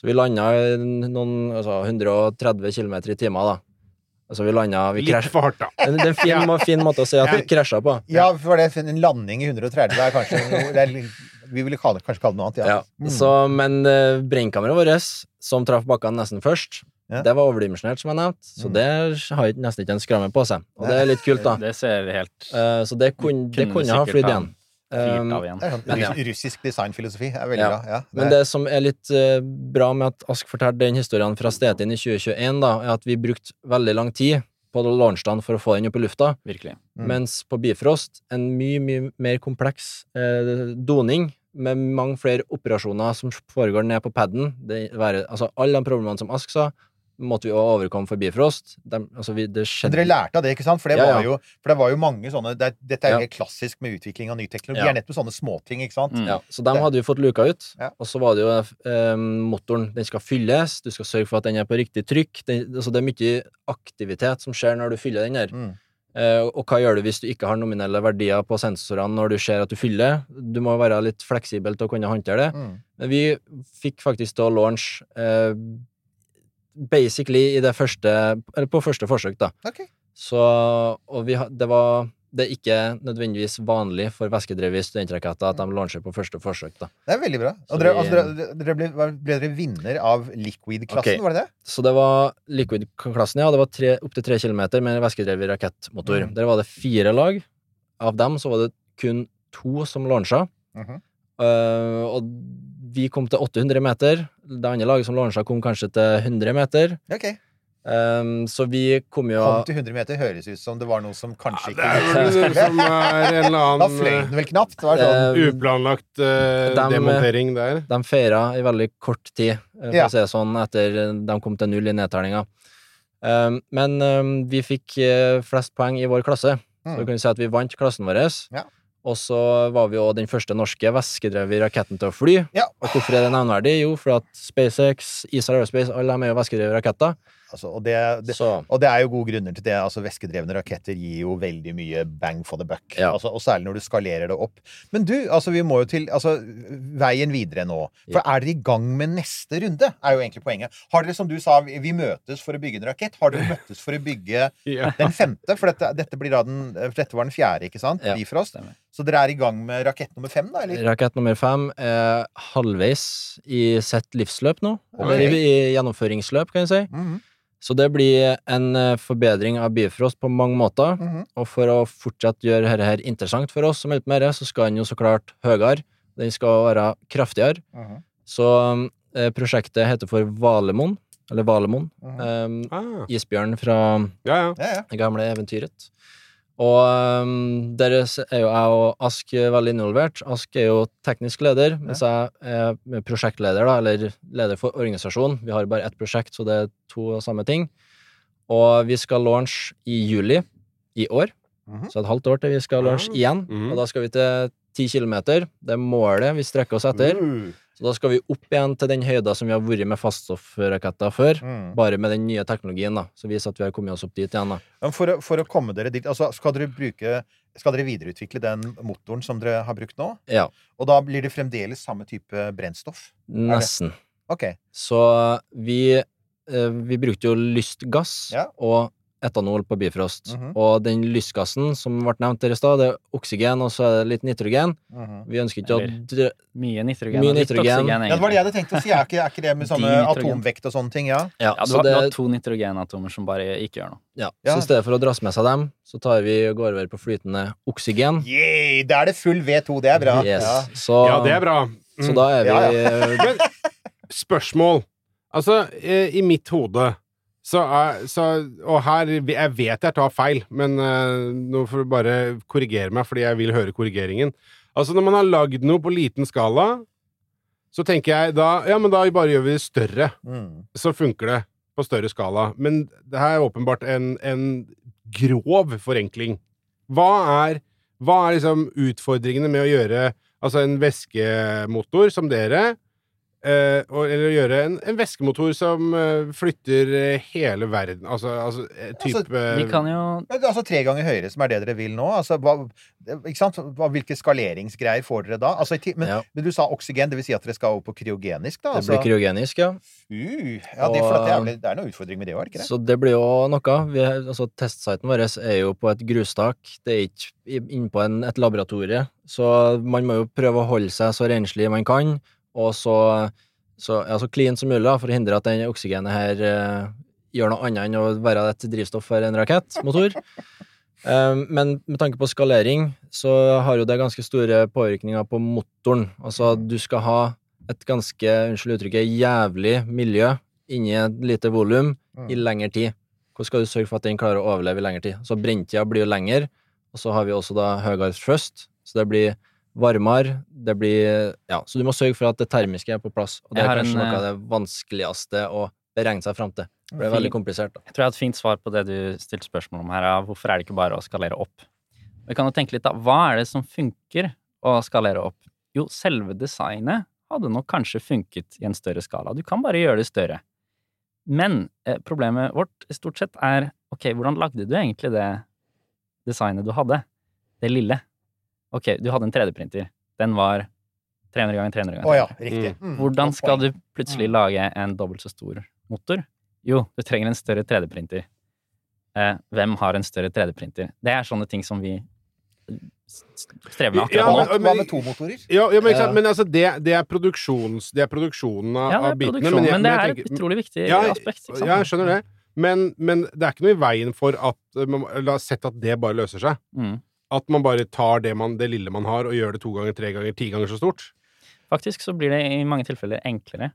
Så vi landa noen altså 130 km i timen, da. Altså, vi landa vi Litt for hardt, da. Det er en fin, fin måte å si at vi krasja på. Ja, for det, en landing i 130 er kanskje noe- det er, Vi ville kalle, kanskje kalle det noe annet, ja. Ja, Mm. så, men uh, brennkammeret vårt, som traff bakkene nesten først, Ja. det var overdimensjonert, som jeg nevnte, så Mm. det har nesten ikke en skramme på seg. Og det er litt kult, da. Det ser helt Uh, så det kunne, det Kunne kunne ha sikkert flydd igjen. Um, igjen. Det russisk designfilosofi. er veldig Ja. bra. Ja, Men det som er litt uh, bra med at Ask fortalte den historien fra Stetin i 2021, da, er at vi brukte veldig lang tid på launchdagen for å få den opp i lufta, Virkelig. Mm. mens på Bifrost en mye, mye mer kompleks eh, doning med mange flere operasjoner som foregår ned på paden. Altså, alle de problemene som Ask sa, måtte vi også overkomme for Bifrost. De, altså, vi, det skjedde dere lærte av det, ikke sant? For det, Ja, ja. Var, jo, for det var jo mange sånne det, Dette er jo Ja. helt klassisk med utvikling av ny teknologi. Ja. Det er nettopp sånne småting, ikke sant? Mm. Ja, så dem hadde vi fått luka ut. Og så var det jo eh, motoren. Den skal fylles, du skal sørge for at den er på riktig trykk. Den, altså det er mye aktivitet som skjer når du fyller den der. Mm. Eh, og hva gjør du hvis du ikke har nominelle verdier på sensorene når du ser at du fyller? Du må være litt fleksibel til å kunne håndtere det. Mm. Men vi fikk faktisk å launch eh, basically i det første Eller på første forsøk, da. Okay. Så Og vi, det var det er ikke nødvendigvis vanlig for væskedrevet studentraketter at de launcher på første forsøk. da. Det er veldig bra. Og dere, vi- altså, dere, dere ble, ble dere vinner av Liquid-klassen, okay. var det det? Så det var Liquid-klassen, ja. Det var opptil tre kilometer med væskedrevet rakettmotor. Mm. Der var det fire lag. Av dem så var det kun to som lansa. Mm -hmm. uh, og vi kom til 800 meter. Det andre laget som lansa, kom kanskje til 100 meter. Ok. Um, så vi kom jo Kom til 100 meter høres ut som det var noe som kanskje Det ikke er vel det som er en eller Da fløy den vel knapt. Det var sånn Eh, uplanlagt uh, de, demontering der. De feira i veldig kort tid, eh, for Ja. å si det sånn, etter de kom til null i nedtellinga. Um, men um, vi fikk uh, flest poeng i vår klasse, så Mm. vi kan si at vi vant klassen vår. Ja. Og så var vi òg den første norske væskedrevet raketten til å fly. Ja. Og hvorfor er det nevnverdig? Jo, for at SpaceX, Israel Aerospace, alle de er jo væskedrevet raketter. Altså, og, det, det, og det er jo gode grunner til det. Altså, Væskedrevne raketter gir jo veldig mye bang for the buck. Ja. Altså, og særlig når du skalerer det opp. Men du, altså, vi må jo til altså, veien videre nå. For er dere i gang med neste runde? Er jo egentlig poenget. Har dere, som du sa, vi møtes for å bygge en rakett. Har dere møttes for å bygge Ja. den femte? For dette, dette, blir da den, for dette var den fjerde, ikke sant? Ja, Bifrost. stemmer. Så dere er i gang med rakett nummer fem, da? Eller? rakett nummer fem er halvveis i sitt livsløp nå. Eller i, i gjennomføringsløp, kan jeg si. Mhm, Så det blir en eh, forbedring av Bifrost på mange måter. mhm. Og for å fortsatt gjøre dette her interessant for oss som holder på med det, så skal den jo så klart høyere. Den skal være kraftigere. Mhm. Så eh, prosjektet heter for Valemon, eller Valemon. Mhm. Um, Ah, isbjørn fra. Ja, ja. det gamle eventyret. Og um, der er jo jeg og Ask veldig involvert. Ask er jo teknisk leder, mens jeg er prosjektleder, da, eller leder for organisasjonen. Vi har bare ett prosjekt, så det er to samme ting. Og vi skal launch i juli i år. Mhm. Så et halvt år til vi skal launch igjen. igjen. -hmm. Og da skal vi til ti kilometer. Det er målet vi strekker oss etter. Uh. Så da skal vi opp igjen til den høyda som vi har vært med faststoffraketter før. Mm. Bare med den nye teknologien, da. Så vise at vi har kommet oss opp dit igjen, da. Men for, å, for å komme dere dit, altså skal dere bruke Skal dere videreutvikle den motoren som dere har brukt nå? Ja. Og da blir det fremdeles samme type brennstoff? Nesten. Ok. Så vi, eh, vi brukte jo lystgass Ja. og etanol på Bifrost. Mhm. Og den lystgassen som ble nevnt der i stad, det er oksygen, og så er det litt nitrogen. Mhm. Vi ønsker ikke Eller- å Mye nitrogen. Mye nitrogen. oksygen, Ja, det var det jeg hadde tenkt å si. Er ikke, er ikke det med sånne Dinitrogen. atomvekt og sånne ting? Ja. Ja, Ja, du, så har, det, du har to nitrogenatomer som bare ikke gjør noe. ja, Ja. Så i stedet for å drasse med seg dem, så tar vi og går over på flytende oksygen. Yay, da er det full V2. Det er bra. Yes. Ja. Så, ja, det er bra. så Mm. da er vi Ja, Spørsmål. Altså, eh, i mitt hode så er så, Og her Jeg vet jeg tar feil, men eh, nå får du bare korrigere meg, fordi jeg vil høre korrigeringen. Altså, når man har lagd noe på liten skala, så tenker jeg da Ja, men da bare gjør vi det større. Mm. Så funker det på større skala. Men det her er åpenbart en, en grov forenkling. Hva er, hva er liksom utfordringene med å gjøre altså en væskemotor som dere eh, og, eller gjøre en, en væskemotor som uh, flytter eh, hele verden Altså, altså type altså, Vi kan jo det Altså tre ganger høyere, som er det dere vil nå? Altså, hva, ikke sant? Hva, hvilke skaleringsgreier får dere da? Altså, men, Ja. men du sa oksygen, det vil si at dere skal over på kryogenisk, da? Det Altså, blir kryogenisk, ja. uh, ja, det, og, det, er, det er noen utfordring med det òg, er det ikke det? Så det blir jo noe. Vi, altså, testsiten vår er jo på et grustak. Det er ikke innpå en, et laboratorie. Så man må jo prøve å holde seg så renslig man kan, og så, så, ja, så clean som mulig for å hindre at den oksygenet her eh, gjør noe annet enn å være et drivstoff for en rakettmotor. Um, men med tanke på skalering, så har jo det ganske store påvirkninger på motoren. Altså, du skal ha et ganske, unnskyld uttrykket, jævlig miljø inni et lite volum i Mm. lengre tid. Hvordan skal du sørge for at den klarer å overleve i lengre tid? Så brenntida blir jo lengre, og så har vi også da høyere thrust, så det blir varmere, det blir Ja, så du må sørge for at det termiske er på plass, og det er kanskje en, noe av eh, det vanskeligste å beregne seg fram til. Det er veldig komplisert, da. Jeg tror jeg har et fint svar på det du stilte spørsmål om her. Ja. Hvorfor er det ikke bare å skalere opp? Vi kan jo tenke litt da, Hva er det som funker å skalere opp? Jo, selve designet hadde nok kanskje funket i en større skala. Du kan bare gjøre det større. Men eh, problemet vårt i stort sett er ok, hvordan lagde du egentlig det designet du hadde? Det lille. Ok, du hadde en 3D-printer. Den var 300 ganger 300 ganger. Oh, ja, riktig. Mm, Hvordan skal du plutselig lage en dobbelt så stor motor? Jo, du trenger en større 3D-printer. Eh, hvem har en større 3D-printer? Det er sånne ting som vi strever med Ja, akkurat nå. Men- hva med to motorer? Ja, ja, men. Ja. men altså, det, det, er det er produksjonen av, Ja, det er bitene. Men, men det er et utrolig viktig Ja, aspekt. Ikke sant? Ja, jeg skjønner det. Men, men det er ikke noe i veien for at eh, La oss sette at det bare løser seg. Mm. At man bare tar det, man, det lille man har, og gjør det to ganger, tre ganger, ti ganger så stort. Faktisk så blir det i mange tilfeller enklere.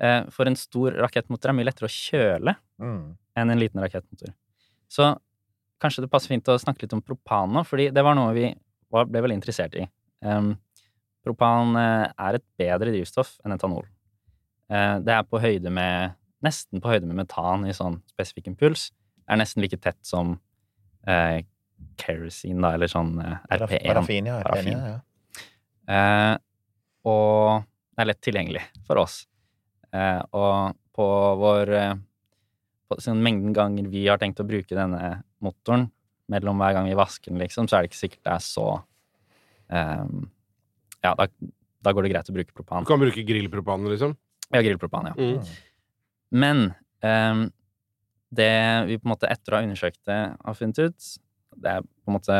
Eh, For en stor rakettmotor er mye lettere å kjøle Mm. enn en liten rakettmotor. Så kanskje det passer fint å snakke litt om propan nå, fordi det var noe vi ble veldig interessert i. Um, propan eh, er et bedre drivstoff enn etanol. Uh, det er på høyde med Nesten på høyde med metan i sånn spesifikk impuls. Er nesten like tett som eh, kerosene, da, eller sånn eh, RP1. Parafin, ja. RP1, Parafin. ja. Eh, og det er lett tilgjengelig for oss. Eh, og på vår eh, på sånn mengden ganger vi har tenkt å bruke denne motoren, mellom hver gang vi vasker den, liksom, så er det ikke sikkert det er så eh, Ja, da, da går det greit å bruke propan. Du kan bruke grillpropan, liksom. Ja, grillpropan, ja. Mm. Men ehm, det vi på en måte etter å ha undersøkt det har funnet ut, det er på en måte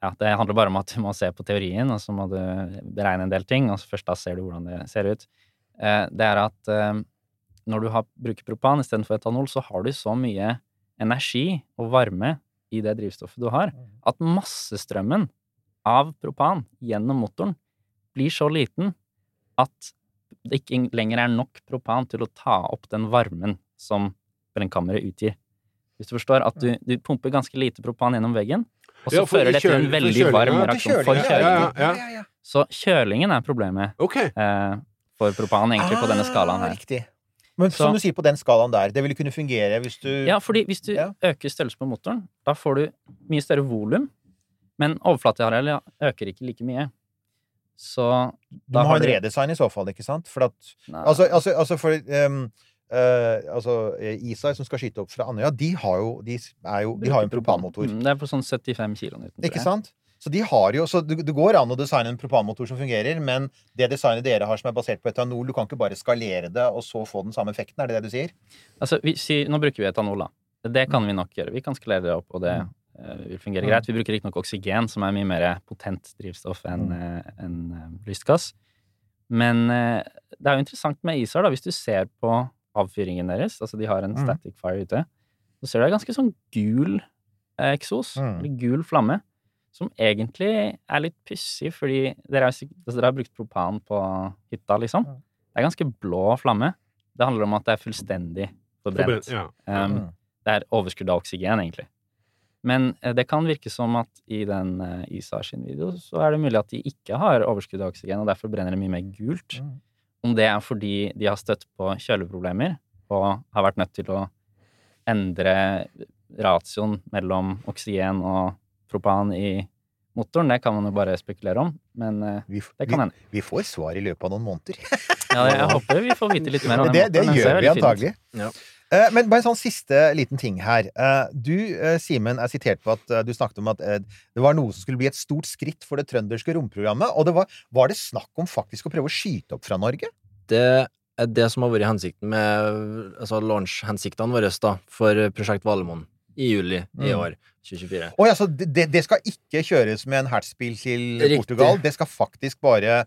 Ja, det handler bare om at du må se på teorien, og så må du beregne en del ting, og så først da ser du hvordan det ser ut. Eh, det er at ehm, når du har, bruker propan istedenfor etanol, så har du så mye energi og varme i det drivstoffet du har, at massestrømmen av propan gjennom motoren blir så liten at det ikke lenger er nok propan til å ta opp den varmen som brennkammeret utgir. Hvis du forstår at du, du pumper ganske lite propan gjennom veggen, og så Ja, fører det til en veldig varm reaksjon for kjølingen, ja, ja. Så kjølingen er problemet okay. eh, for propan, egentlig, på denne skalaen Ah, her. Riktig. Men Så- som du sier, på den skalaen der, det ville kunne fungere hvis du Ja, fordi hvis du Ja. øker størrelsen på motoren, da får du mye større volum, men overflatearealet øker ikke like mye. Så Du da må ha en redesign i så fall, ikke sant? For at Nei. Altså, altså, altså for um, eh, altså, ISAI, Isar, som skal skyte opp fra Andøya, de har jo, de er jo, de har jo en propanmotor. Mm, det er på sånn 75 kilonewton. tror Ikke sant? Så de har jo, så det, det går an å designe en propanmotor som fungerer, men det designet dere har som er basert på etanol, du kan ikke bare skalere det og så få den samme effekten, er det det du sier? Altså, vi, si, nå bruker vi etanol, da. Det kan vi nok gjøre. Vi kan skalere det opp, og det uh, vil fungere greit. Vi bruker riktignok oksygen, som er mye mer potent drivstoff enn eh, enn, eh, lystgass. Men det er jo interessant med ISAR, da, hvis du ser på avfyringen deres. Altså, de har en Mm. static fire ute. Så ser du det er ganske sånn gul eh, eksos, Mm. eller gul flamme, som egentlig er litt pussig, fordi dere, er, altså, dere har brukt propan på hytta, liksom. Mm. Det er ganske blå flamme. Det handler om at det er fullstendig forbrent. Forbrent, ja. Um, det er overskudd av oksygen, egentlig. Men eh, det kan virke som at i den uh, ISAR sin video så er det mulig at de ikke har overskudd av oksygen, og derfor brenner det mye mer gult. Mm. Om det er fordi de har støtt på kjøleproblemer og har vært nødt til å endre ratioen mellom oksygen og propan i motoren, det kan man jo bare spekulere om. Men eh, Vi, det kan hende. vi får svar i løpet av noen måneder. Ja, jeg håper vi får vite litt mer om den det, det motoren. Gjør vi antagelig. Ja. Eh, men bare en sånn siste liten ting her. Eh, du, eh, Simen, er sitert på at du snakket om at det var noe som skulle bli et stort skritt for det trønderske romprogrammet. Og det var, var det snakk om faktisk å prøve å skyte opp fra Norge? Det er det som har vært hensikten med altså launch-hensiktene våre da, for Prosjekt Valemon i juli i Mm. år, 2024. Oh, ja, så det, det- skal ikke kjøres med en hertzbil til Riktig. Portugal? Det skal faktisk bare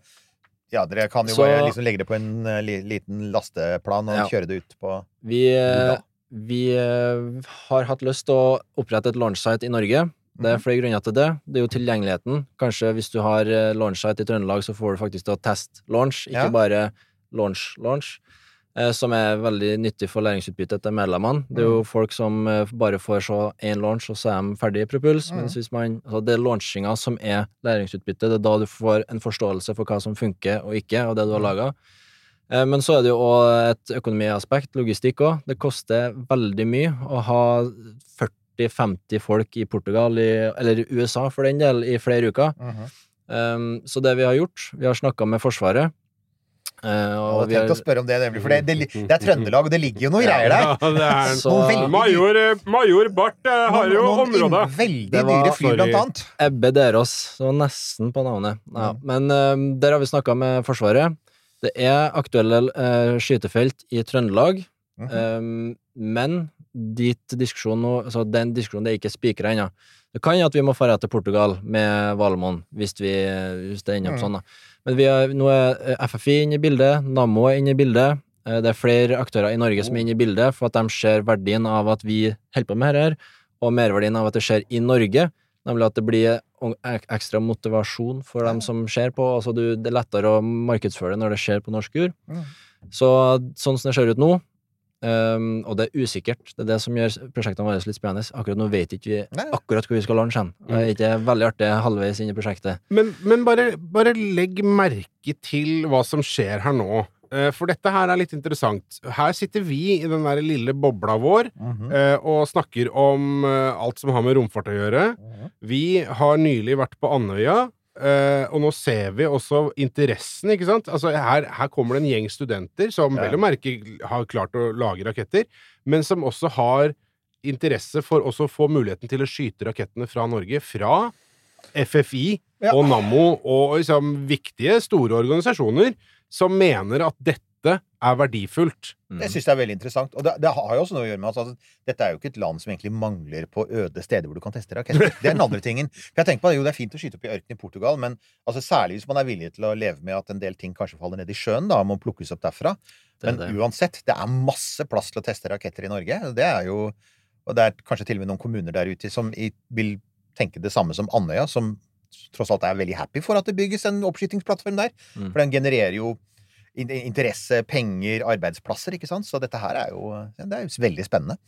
Ja, dere kan jo Så- bare liksom legge det på en eh, liten lasteplan og Ja. kjøre det ut på Vi, Hvor vi eh, har hatt lyst til å opprette et launchsite i Norge. Det er Mhm. flere grunner til det. Det er jo tilgjengeligheten. Kanskje hvis du har eh, launchsite i Trøndelag, så får du faktisk til å teste launch, ikke Ja. bare launch-launch. Eh, Som er veldig nyttig for læringsutbyttet til medlemmene. Det er jo folk som eh, bare får se én launch, og så er de ferdig i Propuls. Mm. Mens hvis man, altså det er launchinga som er læringsutbyttet. Det er da du får en forståelse for hva som funker og ikke, og det du har laga. Eh, Men så er det jo òg et økonomiaspekt, logistikk òg. Det koster veldig mye å ha 40-50 folk i Portugal, i, eller i USA for den del, i flere uker. Mhm. Um, så det vi har gjort, vi har snakka med Forsvaret. Eh, Og jeg har, tenkte å spørre om det, nemlig, for det, det, det er Trøndelag, og det ligger jo noe greier der. Ja, det er Så- veldig, Major, eh, Major Barth eh, har jo inn- veldig dyre fly, blant annet. Ebbe Derås, så nesten på navnet. Ja. Mm. Men uh, der har vi snakka med Forsvaret. Det er aktuelle uh, skytefelt i Trøndelag. Mhm. Um, men dit diskusjonen nå altså Den diskusjonen det er ikke spikra ennå. Det kan jo at vi må dra til Portugal med Valemon, hvis, vi, hvis det ender opp Mm. sånn, da. Men vi er, nå er eh, FFI inne i bildet, Nammo er inne i bildet. eh, Det er flere aktører i Norge som er inne i bildet, for at de ser verdien av at vi holder på med dette, og merverdien av at det skjer i Norge. Nemlig at det blir ekstra motivasjon for dem som ser på. Altså du, det er lettere å markedsføre det når det skjer på norsk jord. Mm. Så sånn som det ser ut nå, ehm, og det er usikkert, det er det som gjør prosjektene våre litt spennende. Akkurat nå vet ikke vi Nei. akkurat hvor vi skal launche hen. Det er ikke veldig artig halvveis inn i prosjektet. Men, men bare, bare legg merke til hva som skjer her nå. Eh, For dette her er litt interessant. Her sitter vi i den der lille bobla vår Mhm. eh, og snakker om eh, alt som har med romfart å gjøre. Mhm. Vi har nylig vært på Andøya, eh, og nå ser vi også interessen, ikke sant? Altså her, her kommer det en gjeng studenter som Ja. vel å merke har klart å lage raketter, men som også har interesse for også å få muligheten til å skyte rakettene fra Norge, fra FFI Ja. og Nammo og liksom viktige, store organisasjoner som mener at dette er verdifullt. Jeg syns det er veldig interessant. Og det, det har jo også noe å gjøre med at altså, dette er jo ikke et land som egentlig mangler på øde steder hvor du kan teste raketter. Det er den andre tingen. For jeg tenker på, Jo, det er fint å skyte opp i ørkenen i Portugal, men altså, særlig hvis man er villig til å leve med at en del ting kanskje faller ned i sjøen, da, må plukkes opp derfra. Det er Men det. uansett, det er masse plass til å teste raketter i Norge. Det er jo Og det er kanskje til og med noen kommuner der ute som i, vil tenke det samme som Andøya, som tross alt er veldig happy for at det bygges en oppskytingsplattform der. Mm. For den genererer jo interesse, penger, arbeidsplasser, ikke sant. Så dette her er jo det er jo veldig spennende.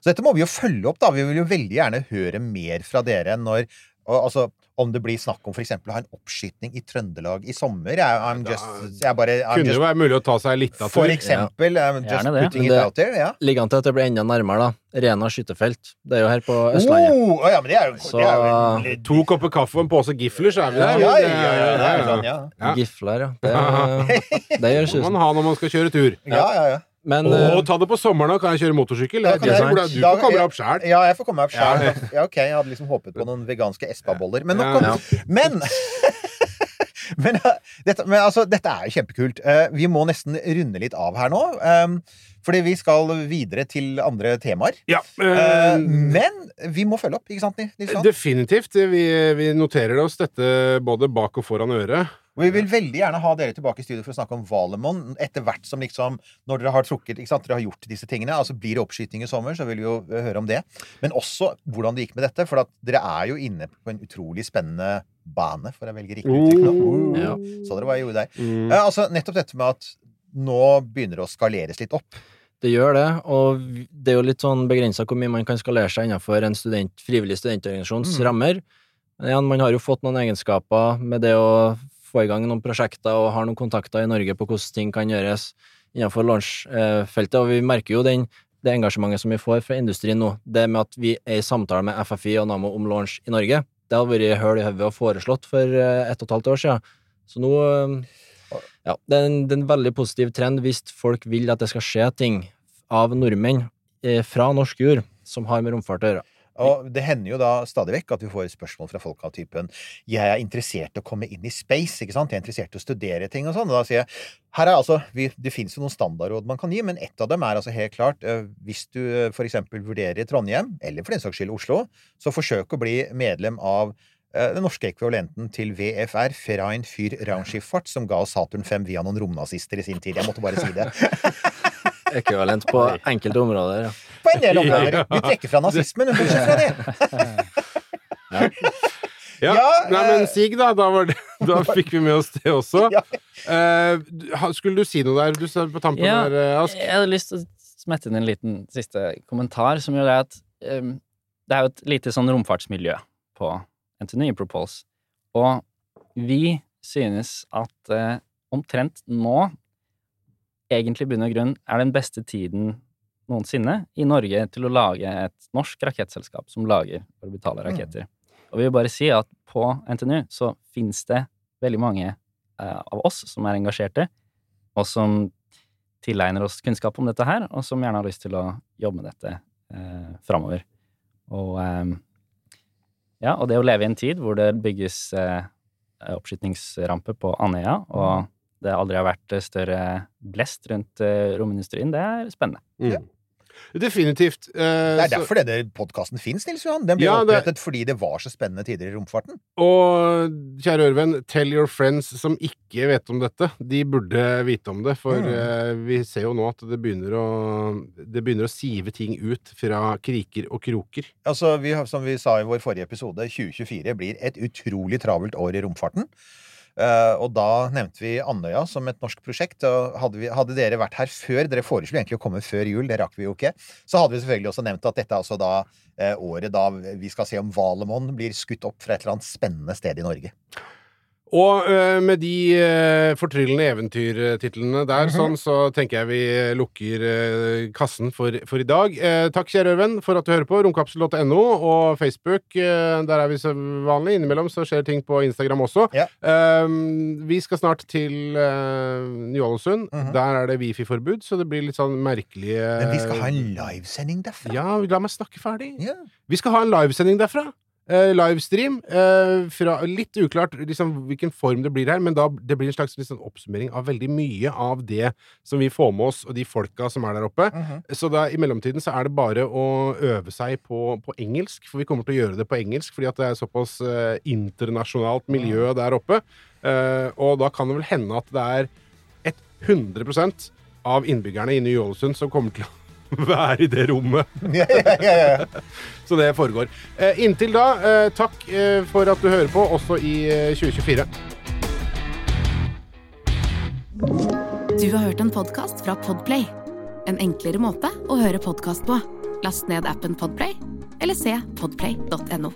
Så dette må vi jo følge opp, da. Vi vil jo veldig gjerne høre mer fra dere når altså, om det blir snakk om for eksempel å ha en oppskyting i Trøndelag i sommer. Jeg, I'm just, jeg bare I'm Kunne just, jo være mulig å ta seg litt av For tur. eksempel. I'm just Gjerne det. putting it out there. Ja. Ligger an til at det blir enda nærmere, da. Rena skytefelt. Det er jo her på Østlandet. Oh, å ja, men det er jo, Så- det er jo To kopper kaffe og en pose gifler, så er vi der. ja, Det ja, ja, det er jo sånn, ja. Ja. Gifler, ja. Det, det gjør Det må man ha når man skal kjøre tur. ja, ja, ja. Men Å, eh, ta det på sommeren, da. Kan jeg kjøre motorsykkel? Er jeg- Du da- får komme deg opp sjæl. Ja, jeg får komme meg opp Ja. Ja, ok, jeg hadde liksom håpet på noen veganske Espa-boller. Men nok Ja. om Men Men, eh, dette, men altså, dette er jo kjempekult. Eh, vi må nesten runde litt av her nå. eh, fordi vi skal videre til andre temaer. Ja, eh, men vi må følge opp, ikke sant? Nils definitivt. Vi, vi noterer oss dette både bak og foran øret. Og vi vil veldig gjerne ha dere tilbake i studio for å snakke om Valemon etter hvert som liksom Når dere har trukket ikke sant, Dere har gjort disse tingene. Altså Blir det oppskyting i sommer, så vil vi jo eh, høre om det. Men også hvordan det gikk med dette. For at dere er jo inne på en utrolig spennende bane, for å velge riktig uttrykk nå. Oh. Ja. Så dere hva jeg gjorde der. Mm. Eh, altså Nettopp dette med at nå begynner det å skaleres litt opp. det gjør det, og det er jo litt sånn begrensa hvor mye man kan skalere seg innenfor en student, frivillig studentorganisasjons Mm. rammer. Men igjen, man har jo fått noen egenskaper med det å få i gang noen prosjekter og har noen kontakter i Norge på hvordan ting kan gjøres innenfor launchfeltet, og vi merker jo den, det engasjementet som vi får fra industrien nå. Det med at vi er i samtale med FFI og Nammo om launch i Norge, det har vært høl i hodet og foreslått for eh, ett og et halvt år siden. Så nå eh, Ja, det er en, det er en veldig positiv trend hvis folk vil at det skal skje ting av nordmenn eh, fra norsk jord som har med romfart å gjøre. Og det hender jo da stadig vekk at vi får spørsmål fra folk av typen 'Jeg er interessert i å komme inn i space', ikke sant? 'Jeg er interessert i å studere ting', og sånn. Og da sier jeg her er altså, vi, Det fins jo noen standardråd man kan gi, men ett av dem er altså helt klart eh, Hvis du f.eks. for eksempel vurderer Trondheim, eller for den saks skyld Oslo, så forsøk å bli medlem av eh, den norske ekvivalenten til VFR, Ferain Fyr Raumschifffahrt, som ga oss Saturn 5 via noen romnazister i sin tid. Jeg måtte bare si det. Ekvivalent på enkelte områder, ja. På en del områder. Vi trekker fra nazismen, men bortsett fra det. Ja. Ja, Nei, eh, men Sig, da. Da, var det, da fikk vi med oss det også. Ja. Eh, skulle du si noe der? Du står på tampen Ja, der, eh, Ask. Jeg hadde lyst til å smette inn en liten siste kommentar, som gjør det at um, det er jo et lite sånn romfartsmiljø på NTNU i Propulse, og vi synes at eh, omtrent nå, egentlig i bunn og grunn, er den beste tiden noensinne i Norge til å lage et norsk rakettselskap som lager orbitale raketter. Og vi vil bare si at på NTNU så finnes det veldig mange eh, av oss som er engasjerte, og som tilegner oss kunnskap om dette her, og som gjerne har lyst til å jobbe med dette eh, framover. Og eh, ja, og det å leve i en tid hvor det bygges eh, oppskytningsrampe på Andøya, og det aldri har vært større blest rundt eh, romindustrien, det er spennende. Mm. Definitivt. Uh, Det er så- derfor denne podkasten fins, Nils Johan. Den ble Ja, det- opprettet fordi det var så spennende tider i romfarten. Og kjære Ørven, tell your friends som ikke vet om dette. De burde vite om det, for Mm. uh, vi ser jo nå at det begynner å Det begynner å sive ting ut fra kriker og kroker. Altså, vi, Som vi sa i vår forrige episode, 2024 blir et utrolig travelt år i romfarten. Eh, og da nevnte vi Andøya som et norsk prosjekt. Og hadde, vi, hadde dere vært her før Dere foreslo egentlig å komme før jul, det rakk vi jo ikke. Så hadde vi selvfølgelig også nevnt at dette er altså da eh, året da vi skal se om Valemon blir skutt opp fra et eller annet spennende sted i Norge. Og uh, med de uh, fortryllende eventyrtitlene der, Mhm. sånn, så tenker jeg vi lukker uh, kassen for, for i dag. Takk, kjære Ørven, for at du hører på. Romkapsel.no og Facebook. der er vi så vanlig. Innimellom så skjer ting på Instagram også. Ja. Vi skal snart til Ny-Ålesund. Mhm. Der er det wifi-forbud, så det blir litt sånn merkelige Men vi skal ha en livesending derfra. Ja, la meg snakke ferdig. Yeah. Vi skal ha en livesending derfra. Eh, livestream. Uh, fra, litt uklart liksom, hvilken form det blir her, men da, det blir en slags liksom, oppsummering av veldig mye av det som vi får med oss, og de folka som er der oppe. Mhm. Så da, i mellomtiden så er det bare å øve seg på, på engelsk, for vi kommer til å gjøre det på engelsk, fordi at det er såpass uh, internasjonalt miljø der oppe. Og da kan det vel hende at det er 100% av innbyggerne i Ny-Ålesund som kommer til å være i det rommet. Ja, ja, ja, ja. Så det foregår. Eh, inntil da, eh, takk eh, for at du hører på, også i eh, 2024. Du har hørt en podkast fra Podplay. En enklere måte å høre podkast på. Last ned appen Podplay, eller se podplay.no.